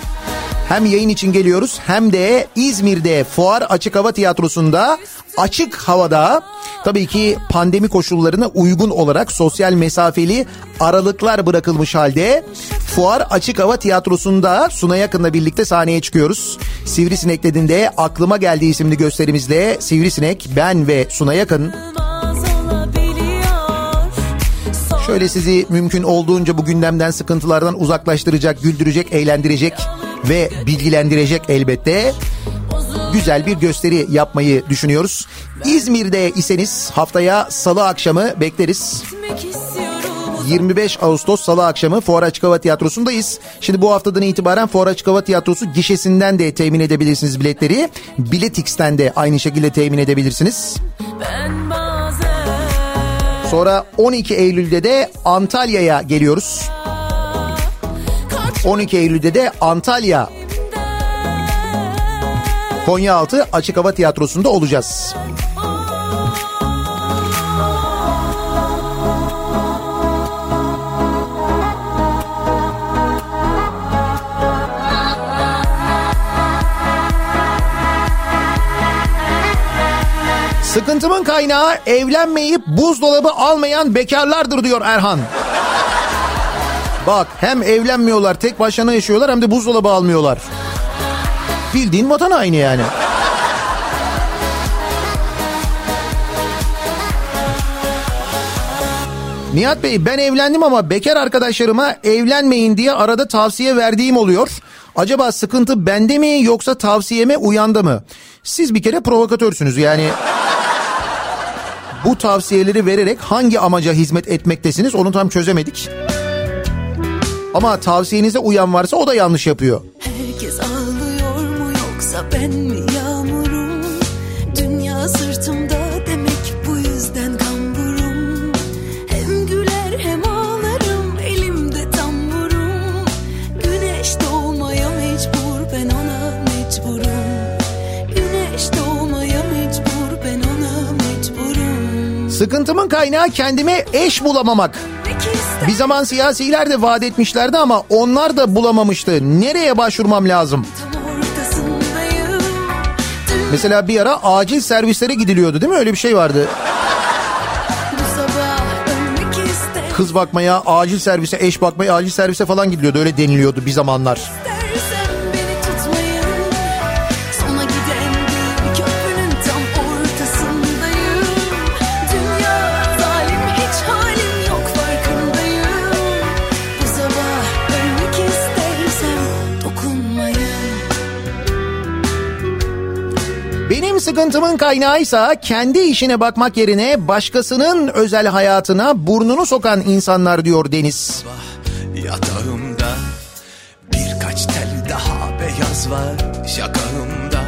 [SPEAKER 1] Hem yayın için geliyoruz hem de İzmir'de Fuar Açık Hava Tiyatrosu'nda açık havada tabii ki pandemi koşullarına uygun olarak sosyal mesafeli aralıklar bırakılmış halde Fuar Açık Hava Tiyatrosu'nda Suna Yakın'la birlikte sahneye çıkıyoruz. Sivrisinek dediğinde aklıma geldiği isimli gösterimizle Sivrisinek, ben ve Suna Yakın Şöyle sizi mümkün olduğunca bu gündemden sıkıntılardan uzaklaştıracak, güldürecek, eğlendirecek ve bilgilendirecek elbette. Güzel bir gösteri yapmayı düşünüyoruz. İzmir'de iseniz haftaya salı akşamı bekleriz. 25 Ağustos Salı akşamı Fuar Açık Hava Tiyatrosu'ndayız. Şimdi bu haftadan itibaren Fuar Açık Hava Tiyatrosu gişesinden de temin edebilirsiniz biletleri. Biletix'ten de aynı şekilde temin edebilirsiniz. Sonra 12 Eylül'de de Antalya'ya geliyoruz. 12 Eylül'de de Antalya Konyaaltı Açık Hava Tiyatrosu'nda olacağız. Sıkıntımın kaynağı evlenmeyip buzdolabı almayan bekarlardır diyor Erhan. Bak hem evlenmiyorlar tek başına yaşıyorlar hem de buzdolabı almıyorlar. Bildiğin vatan aynı yani. Nihat Bey ben evlendim ama bekar arkadaşlarıma evlenmeyin diye arada tavsiye verdiğim oluyor. Acaba sıkıntı bende mi yoksa tavsiyeme uyandı mı? Siz bir kere provokatörsünüz yani. Bu tavsiyeleri vererek hangi amaca hizmet etmektesiniz onu tam çözemedik. Ama tavsiyenize uyan varsa o da yanlış yapıyor.
[SPEAKER 6] Herkes ağlıyor mu yoksa ben mi yağmurum? Dünya sırtımda demek bu yüzden kamburum. Hem güler hem ağlarım elimde tamburum. Güneş doğmaya mecbur ben ona mecburum. Güneş doğmaya mecbur ben ona mecburum.
[SPEAKER 1] Sıkıntımın kaynağı kendime eş bulamamak. Bir zaman siyasiler de vaat etmişlerdi ama onlar da bulamamıştı. Nereye başvurmam lazım? Mesela bir ara acil servislere gidiliyordu değil mi? Öyle bir şey vardı.
[SPEAKER 6] İster.
[SPEAKER 1] Kız bakmaya, acil servise, eş bakmaya, acil servise falan gidiliyordu. Öyle deniliyordu bir zamanlar.
[SPEAKER 6] İstersen
[SPEAKER 1] sıkıntımın kaynağıysa kendi işine bakmak yerine başkasının özel hayatına burnunu sokan insanlar diyor Deniz.
[SPEAKER 7] Yatağımda birkaç tel daha beyaz var. Şakağımda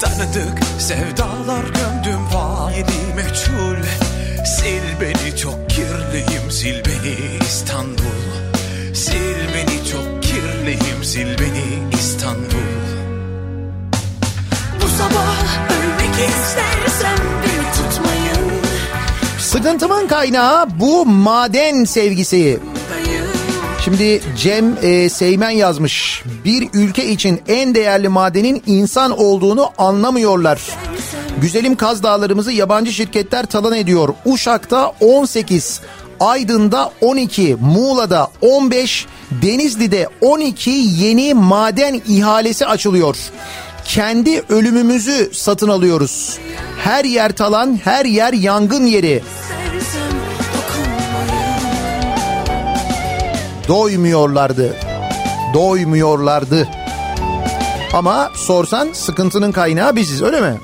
[SPEAKER 7] Tanıdık sevdalar gömdüm. Faili meçhul Sil beni çok kirliyim. Sil beni İstanbul Sil beni çok kirliyim. Sil beni İstanbul
[SPEAKER 1] Sıkıntımın kaynağı bu maden sevgisi. Şimdi Cem e, Seymen yazmış. Bir ülke için en değerli madenin insan olduğunu anlamıyorlar. Güzelim Kaz Dağlarımızı yabancı şirketler talan ediyor. Uşak'ta 18, Aydın'da 12, Muğla'da 15, Denizli'de 12 yeni maden ihalesi açılıyor. Kendi ölümümüzü satın alıyoruz. Her yer talan, her yer yangın yeri. Doymuyorlardı. Doymuyorlardı. Ama sorsan sıkıntının kaynağı biziz öyle mi?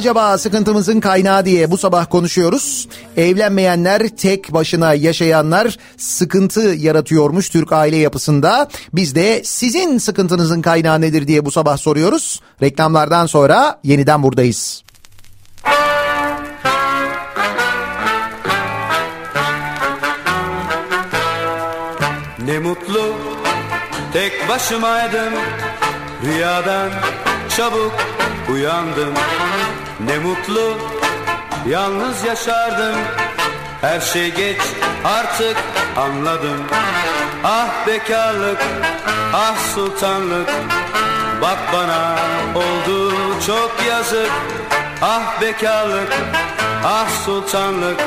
[SPEAKER 1] Acaba sıkıntımızın kaynağı diye bu sabah konuşuyoruz. Evlenmeyenler, tek başına yaşayanlar sıkıntı yaratıyormuş Türk aile yapısında. Biz de sizin sıkıntınızın kaynağı nedir diye bu sabah soruyoruz. Reklamlardan sonra yeniden buradayız.
[SPEAKER 8] Ne mutlu tek başımaydım Rüyadan çabuk uyandım Ne mutlu yalnız yaşardım. Her şey geç artık anladım. Ah bekarlık ah sultanlık. Bak bana oldu çok yazık. Ah bekarlık ah sultanlık.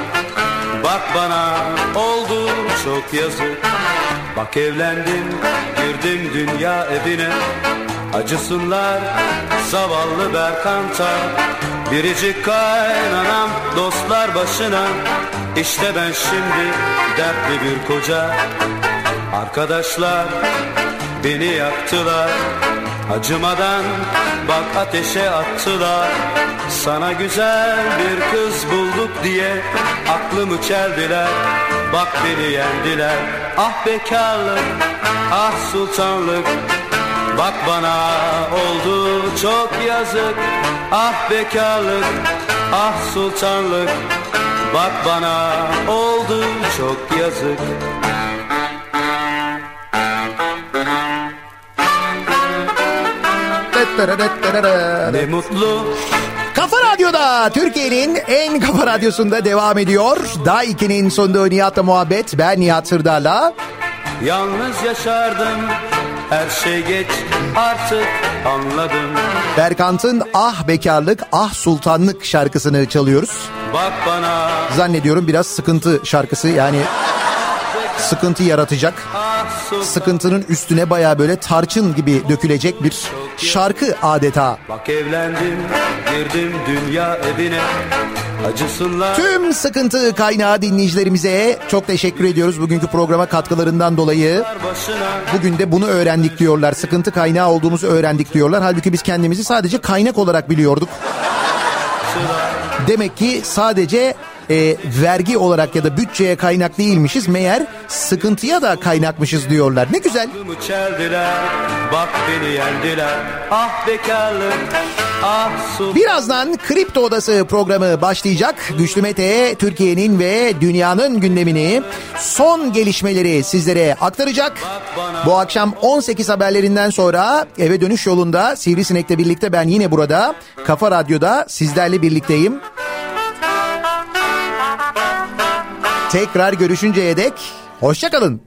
[SPEAKER 8] Bak bana oldu çok yazık. Bak evlendim girdim dünya evine Acısınlar zavallı Berkant'a Biricik kaynanam dostlar başına. İşte ben şimdi dertli bir koca. Arkadaşlar beni yaktılar. Acımadan bak ateşe attılar. Sana güzel bir kız bulduk diye Aklımı çeldiler. Bak beni yendiler. Ah bekarlık ah sultanlık Bak bana oldu çok yazık Ah bekarlık ah sultanlık Bak bana oldu çok yazık Ne mutlu
[SPEAKER 1] Kafa Radyo'da Türkiye'nin en kafa radyosunda devam ediyor. Daha 2'nin sonunda Nihat'la muhabbet. Ben Nihat Sırdar'la.
[SPEAKER 8] Yalnız yaşardım Her şey geç artık anladım
[SPEAKER 1] Berkant'ın Ah Bekarlık Ah Sultanlık şarkısını çalıyoruz.
[SPEAKER 8] Bak bana
[SPEAKER 1] Zannediyorum biraz sıkıntı şarkısı yani sıkıntı yaratacak.
[SPEAKER 8] ah
[SPEAKER 1] Sıkıntının üstüne baya böyle tarçın gibi dökülecek bir şarkı adeta.
[SPEAKER 8] Bak evlendim girdim dünya evine Acısınlar
[SPEAKER 1] Tüm sıkıntı kaynağı dinleyicilerimize çok teşekkür ediyoruz bugünkü programa katkılarından dolayı. Bugün de bunu öğrendik diyorlar. Sıkıntı kaynağı olduğumuzu öğrendik diyorlar. Halbuki biz kendimizi sadece kaynak olarak biliyorduk. Demek ki sadece e, vergi olarak ya da bütçeye kaynak değilmişiz. Meğer sıkıntıya da kaynakmışız diyorlar. Ne güzel.
[SPEAKER 8] Çeldiler Bak beni yendiler Ah bekarlık Ah sultan
[SPEAKER 1] Birazdan Kripto Odası programı başlayacak. Güçlü Mete Türkiye'nin ve dünyanın gündemini son gelişmeleri sizlere aktaracak. Bu akşam 18 haberlerinden sonra eve dönüş yolunda Sivrisinek'le birlikte ben yine burada Kafa Radyo'da sizlerle birlikteyim. Tekrar görüşünceye dek hoşçakalın.